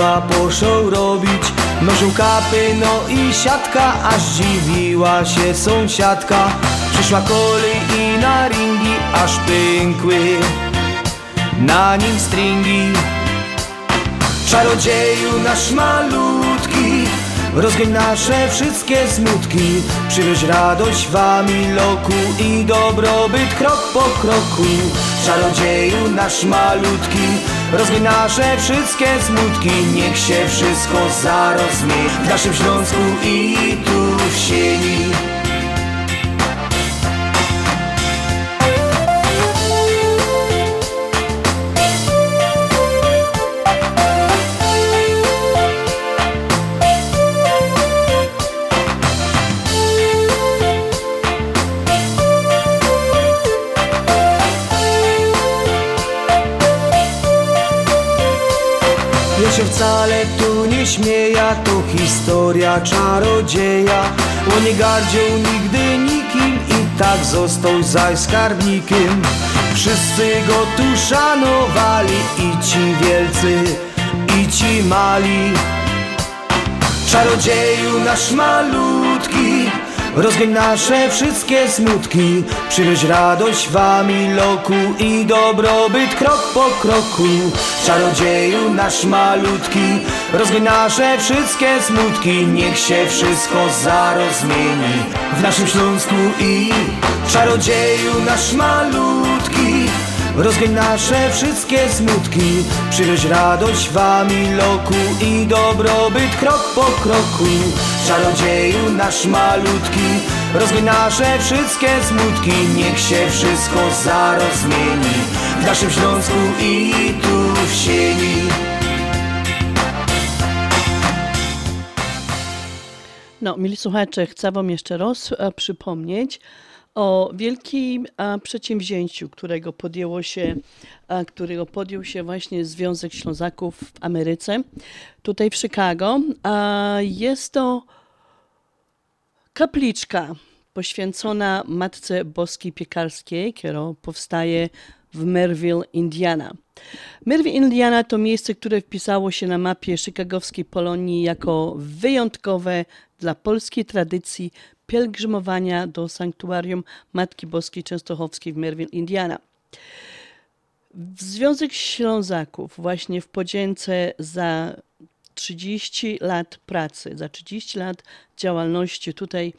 na gruba poszł robić Nożył kapy, no i siatka, aż dziwiła się sąsiadka. Przyszła kolej i na ringi, aż pękły. Na nim stringi. Czarodzieju nasz malutki Rozgoń nasze wszystkie smutki. Przynoś radość wami loku I dobrobyt krok po kroku. Czarodzieju nasz malutki Rozgoń nasze wszystkie smutki Niech się wszystko zaraz zmieni W naszym Śląsku i tu w sieni to historia czarodzieja. On nie gardził nigdy nikim i tak został zaś skarbnikiem. Wszyscy go tu szanowali i ci wielcy, i ci mali. Czarodzieju nasz malutki Rozgoń nasze wszystkie smutki. Przynoś radość wami loku I dobrobyt krok po kroku. Czarodzieju nasz malutki Rozgoń nasze wszystkie smutki Niech się wszystko zarozmieni. W naszym Śląsku i Czarodzieju nasz malutki. Rozgoń nasze wszystkie smutki Przynoś radość wami loku I dobrobyt krok po kroku. Czarodzieju nasz malutki Rozgoń nasze wszystkie smutki Niech się wszystko zarozmieni. W naszym Śląsku i tu w sieni No, mili słuchacze, chcę Wam jeszcze raz e, przypomnieć o wielkim e, przedsięwzięciu, którego podjęło się, e, którego podjął się właśnie Związek Ślązaków w Ameryce, tutaj w Chicago. Jest to kapliczka poświęcona Matce Boskiej Piekarskiej, która powstaje w Merville, Indiana. Merville, Indiana to miejsce, które wpisało się na mapie chicagowskiej Polonii jako wyjątkowe dla polskiej tradycji pielgrzymowania do sanktuarium Matki Boskiej Częstochowskiej w Merville, Indiana. Związek Ślązaków właśnie w podzięce za 30 lat pracy, za 30 lat działalności tutaj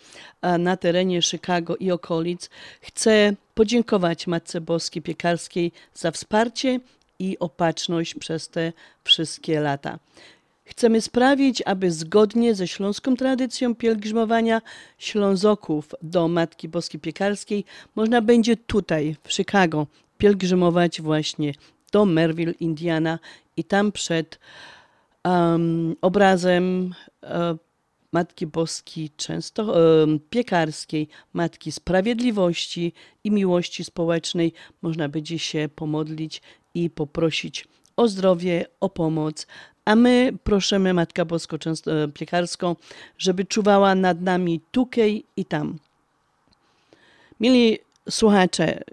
na terenie Chicago i okolic chce podziękować Matce Boskiej Piekarskiej za wsparcie i opatrzność przez te wszystkie lata. Chcemy sprawić, aby zgodnie ze śląską tradycją pielgrzymowania Ślązoków do Matki Boskiej Piekarskiej można będzie tutaj, w Chicago, pielgrzymować właśnie do Merville, Indiana i tam przed um, obrazem e, Matki Boskiej często e, piekarskiej, Matki Sprawiedliwości i Miłości Społecznej. Można będzie się pomodlić i poprosić o zdrowie, o pomoc, a my prosimy Matkę Boską Często- e, Piekarską, żeby czuwała nad nami tukej i tam. Mili słuchacze,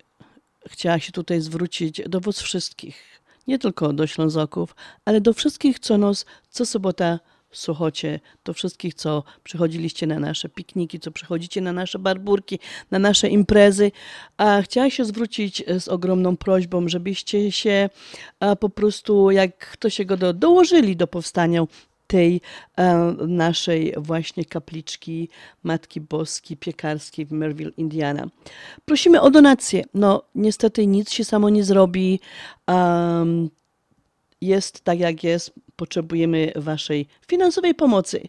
chciała się tutaj zwrócić do was wszystkich, nie tylko do Ślązoków, ale do wszystkich, co nos co sobota słuchacie, do wszystkich, co przychodziliście na nasze pikniki, co przychodzicie na nasze barburki, na nasze imprezy. A chciała się zwrócić z ogromną prośbą, żebyście się a, po prostu, jak to się go do, dołożyli do powstania tej e, naszej właśnie kapliczki Matki Boskiej Piekarskiej w Merville, Indiana. Prosimy o donację. No, niestety nic się samo nie zrobi. Um, jest tak, jak jest. Potrzebujemy Waszej finansowej pomocy.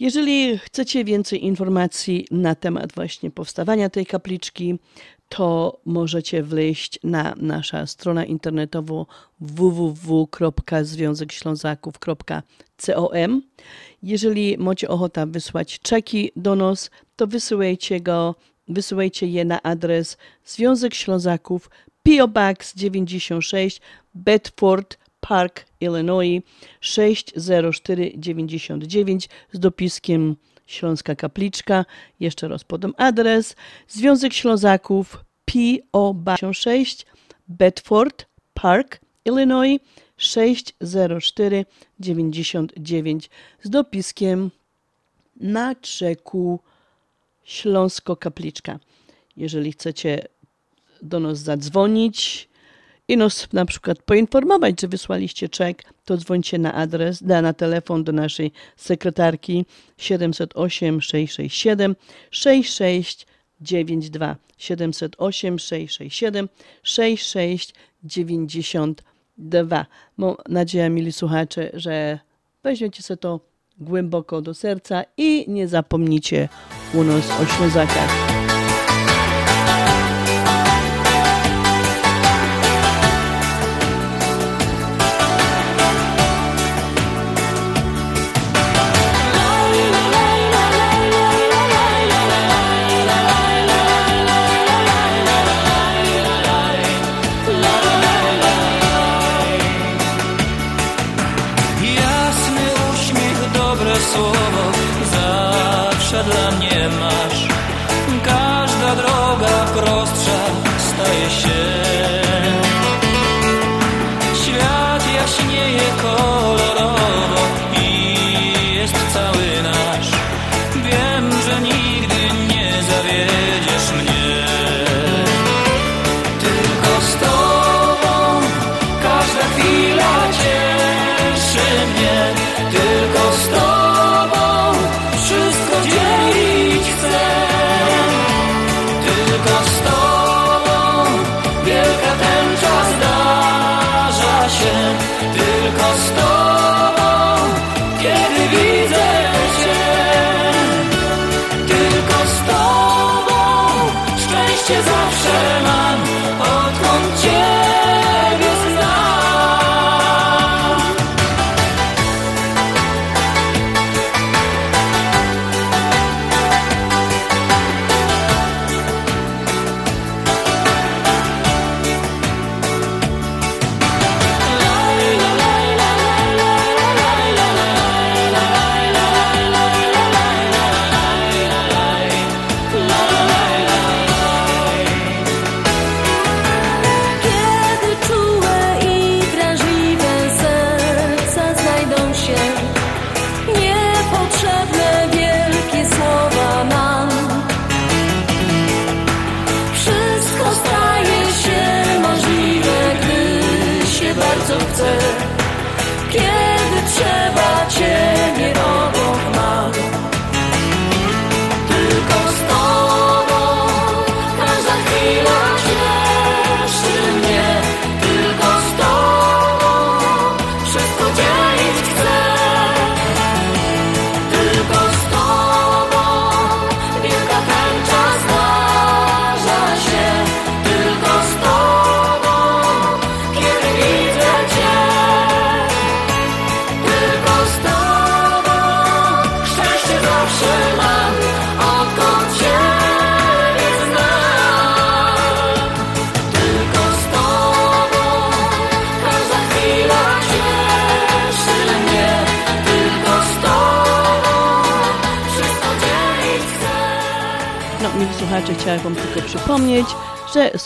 Jeżeli chcecie więcej informacji na temat właśnie powstawania tej kapliczki, to możecie wleźć na naszą stronę internetową www.związekślązaków.com. Jeżeli macie ochotę wysłać czeki do nas, to wysyłajcie go, wysyłajcie je na adres Związek Ślązaków PO Box 96 Bedford Park, Illinois 60499 z dopiskiem Śląska Kapliczka. Jeszcze raz podam adres. Związek Ślązaków P.O. 6 Bedford Park, Illinois 60499 z dopiskiem na czeku Śląsko Kapliczka. Jeżeli chcecie do nas zadzwonić i nas na przykład poinformować, że wysłaliście czek, to dzwońcie na adres, da na telefon do naszej sekretarki 708 667 6692 708 667 6692. Mam nadzieję, mili słuchacze, że weźmiecie sobie to głęboko do serca i nie zapomnicie u nas o Ślązakach.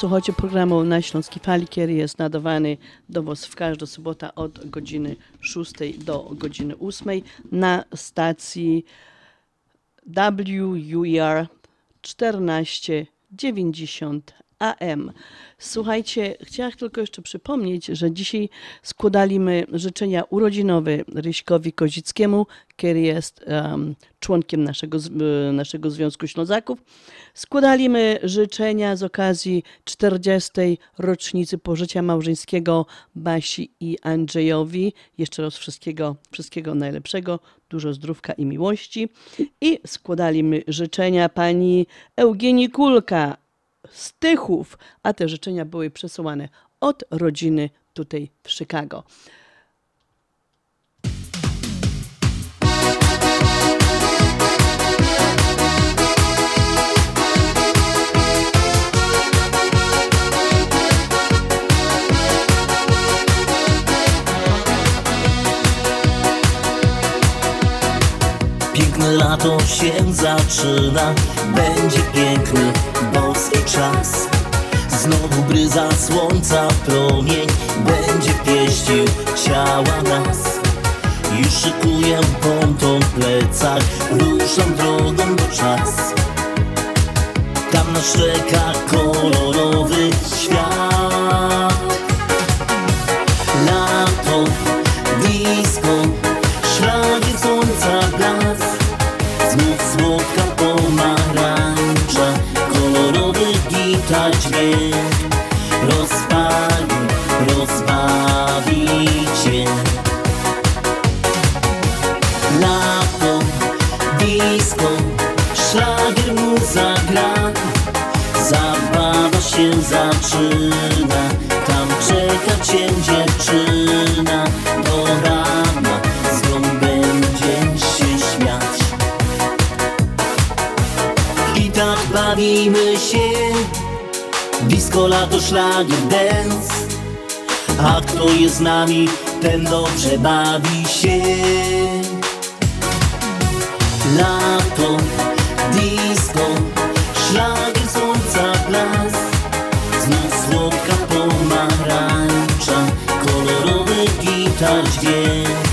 Że słuchacie programu na Śląskiej Fali, który jest nadawany do Was w każdą sobotę od godziny 6 do godziny 8 na stacji WUR 1490 AM. Słuchajcie, chciałam tylko jeszcze przypomnieć, że dzisiaj składaliśmy życzenia urodzinowe Ryśkowi Kozickiemu, który jest um, członkiem naszego, naszego Związku Ślązaków. Składaliśmy życzenia z okazji 40. rocznicy pożycia małżeńskiego Basi i Andrzejowi. Jeszcze raz wszystkiego, wszystkiego najlepszego, dużo zdrówka i miłości. I składaliśmy życzenia pani Eugenii Kulka, z Tychów, a te życzenia były przesyłane od rodziny tutaj w Chicago. Piękne lato się zaczyna, będzie piękny, czas. Znowu bryza słońca promień, będzie pieścił ciała nas. Już szykuję ponton plecach, ruszam drogą do czas. Tam nas czeka kolorowy świat. Rozpali, rozbawi cię Lato, disco, szlagier mu zagra. Zabawa się zaczyna Tam czeka cię dziewczyna. Do rana z nią będzie się śmiać. I tak bawimy się Disco, lato, szlagier, dance. A kto jest z nami, ten dobrze bawi się. Lato, disco, szlagier słońca blask Znów słodka pomarańcza Kolorowy gitar dźwięk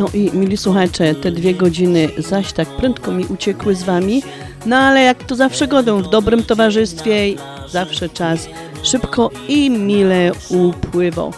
No i mili słuchacze, te dwie godziny zaś tak prędko mi uciekły z wami, no ale jak to zawsze godą, w dobrym towarzystwie zawsze czas szybko i mile upływał.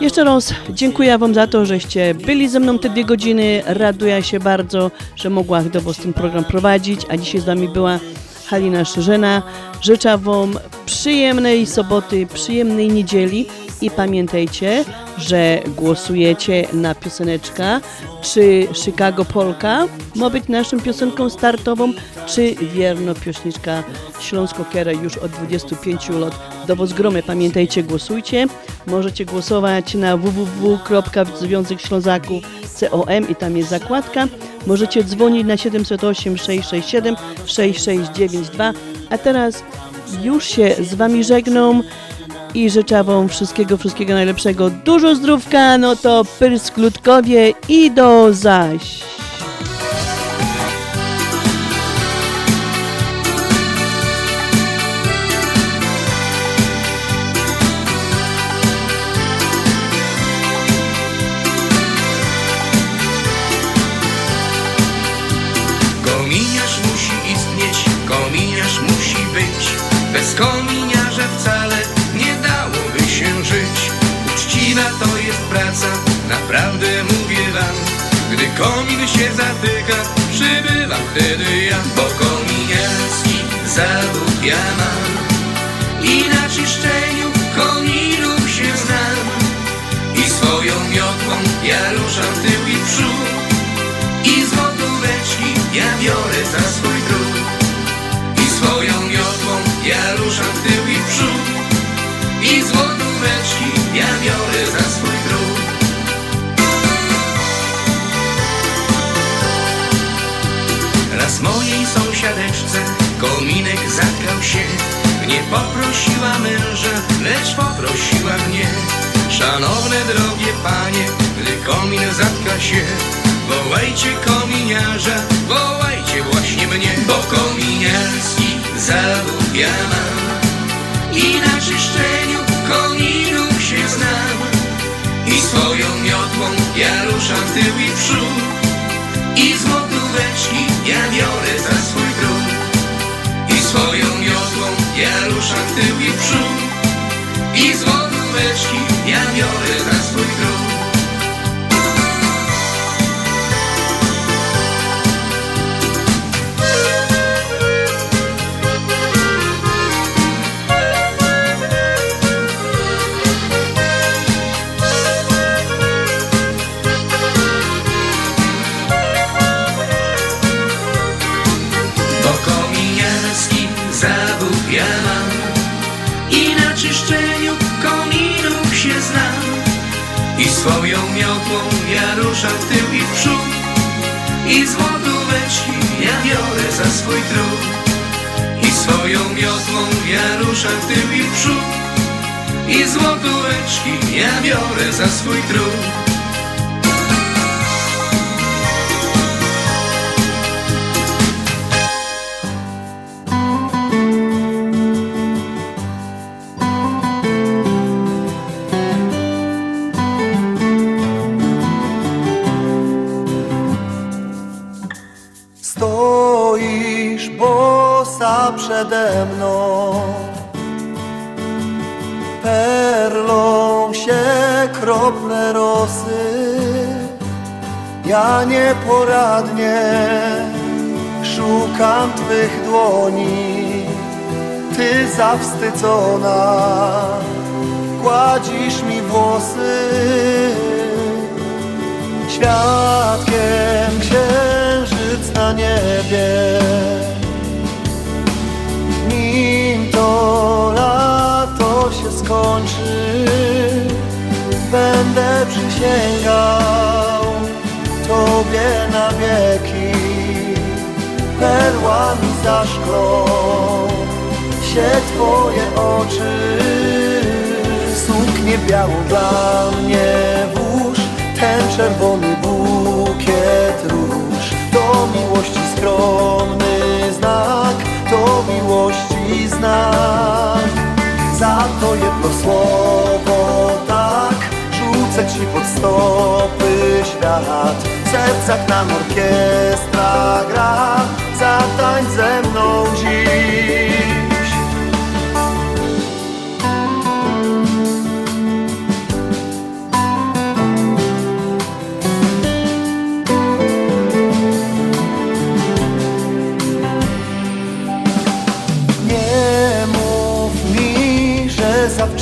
Jeszcze raz dziękuję Wam za to, żeście byli ze mną te dwie godziny. Raduję się bardzo, że mogłam do Was ten program prowadzić, a dzisiaj z Wami była Halina Szerzena. Życzę Wam przyjemnej soboty, przyjemnej niedzieli i pamiętajcie, że głosujecie na pioseneczka, czy Chicago Polka ma być naszą piosenką startową, czy wierno piośniczka Śląsko-Kiera już od 25 lat do Was gromy. Pamiętajcie, głosujcie. Możecie głosować na www.związekślązaków.com i tam jest zakładka. Możecie dzwonić na 708 667 6692. A teraz już się z Wami żegnam i życzę Wam wszystkiego, wszystkiego najlepszego. Dużo zdrówka, no to pyrsk ludkowie i do zaś. Kominiarz musi istnieć, kominiarz musi być Bez kominiarza wcale praca, naprawdę mówię wam Gdy komin się zatyka, przybywam wtedy ja Bo kominiarski zawód ja mam. I na czyszczeniu kominów się znam I swoją miotłą ja ruszam tył i przód. I złotóweczki ja biorę za swój drut I swoją miotłą ja ruszam tył i przód. I złotóweczki ja biorę za swój Raz mojej sąsiadeczce. Kominek zatkał się Nie poprosiła męża, lecz poprosiła mnie. Szanowne drogie panie, gdy komin zatka się Wołajcie kominiarza, wołajcie właśnie mnie. Bo kominiarski zawód ja mam I na czyszczeniu kominów się znam. I swoją miotłą ja ruszam tył i przód I złotóweczki ja biorę za swój drut I swoją miotłą ja ruszam tył i przód. I złotóweczki ja biorę za swój drut ja ruszam w tył i w przód. I złotóweczki ja biorę za swój trud I swoją miotłą ja ruszam w tył i w przód. I złotóweczki ja biorę za swój trud przede mną. Perlą się krople rosy Ja nieporadnie szukam Twych dłoni. Ty zawstydzona gładzisz mi włosy. Świadkiem księżyc na niebie skończy Będę przysięgał Tobie na wieki. Perłami zaszklą się Twoje oczy. Suknię białą dla mnie włóż Ten czerwony bukiet róż To miłości skromny znak To miłości znak Za to jedno słowo tak? Rzucę ci pod stopy świat. W sercach nam orkiestra gra. Zatańcz ze mną dziś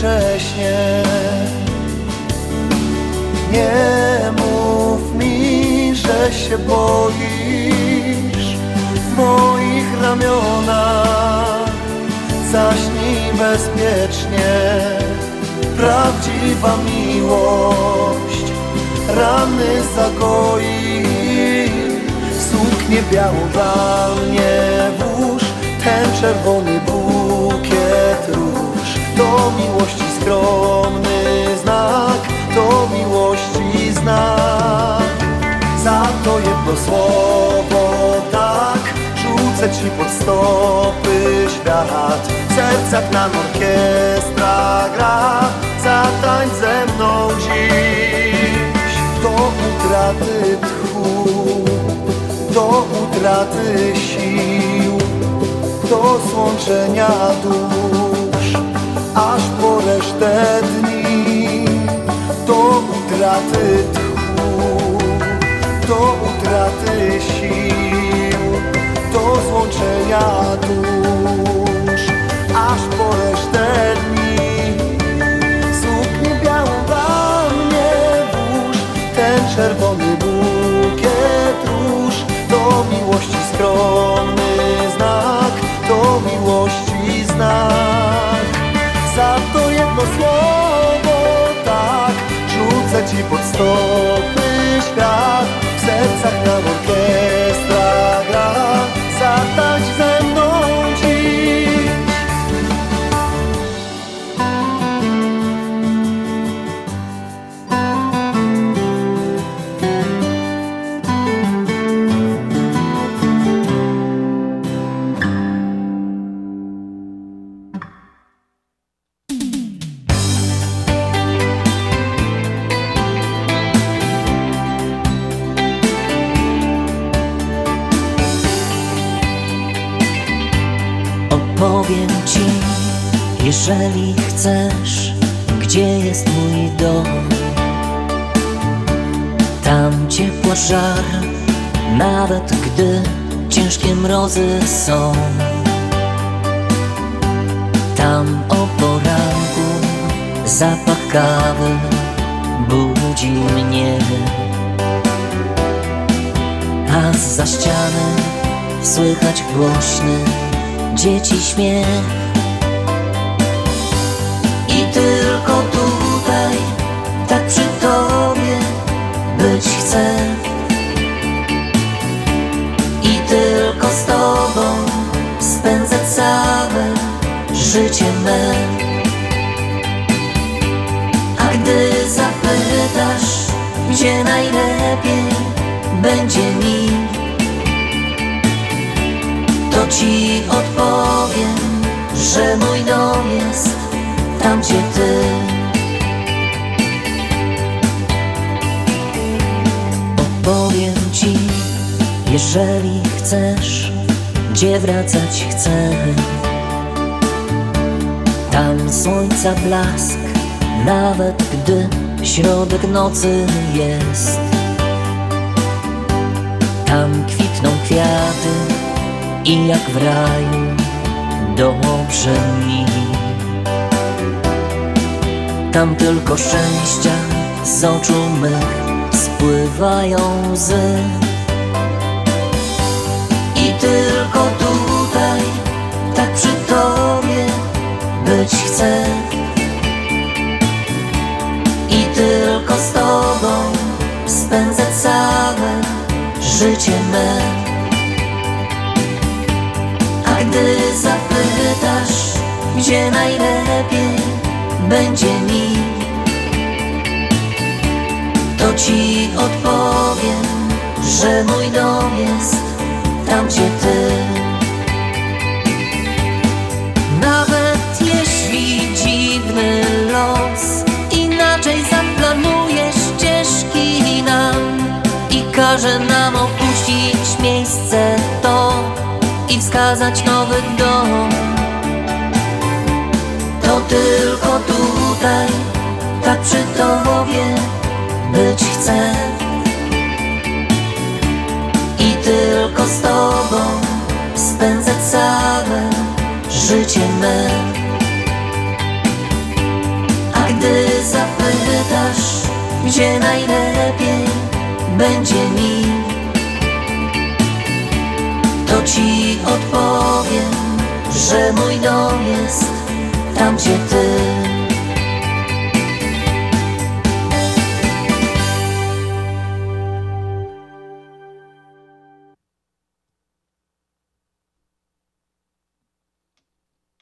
wcześnie Nie mów mi, że się boisz W moich ramionach. Zaśnij bezpiecznie Prawdziwa miłość Rany zagoi. Suknię białą dla mnie włóż Ten czerwony bukiet To miłości skromny znak To miłości znak. Za to jedno słowo tak Rzucę ci pod stopy świat. W sercach nam orkiestra gra Zatańcz ze mną dziś. Do utraty tchu Do utraty sił do złączenia dusz, aż po resztę dni do utraty tchu, do utraty sił, do złączenia dusz, aż po resztę dni. Suknię białą dla mnie włóż, ten czerwony bukiet róż, do miłości skromny znak, do miłości znak. Słowo tak, rzucę ci pod stopy świat, w sercach nam orkiestra głośny dzieci śmiech gdzie wracać chcę. Tam słońca blask, nawet gdy środek nocy jest. Tam kwitną kwiaty i jak w raju dobrze mi. Tam tylko szczęścia z oczu mych spływają łzy. Chcę. I tylko z tobą spędzę całe życie me. A gdy zapytasz, gdzie najlepiej będzie mi, to ci odpowiem, że mój dom jest tam, gdzie ty. Każe nam opuścić miejsce to i wskazać nowy dom. To tylko tutaj, tak przy tobie być chcę. I tylko z tobą spędzę całe życie me. A gdy zapytasz, gdzie najlepiej będzie mi, to ci odpowiem, że mój dom jest tam, gdzie ty.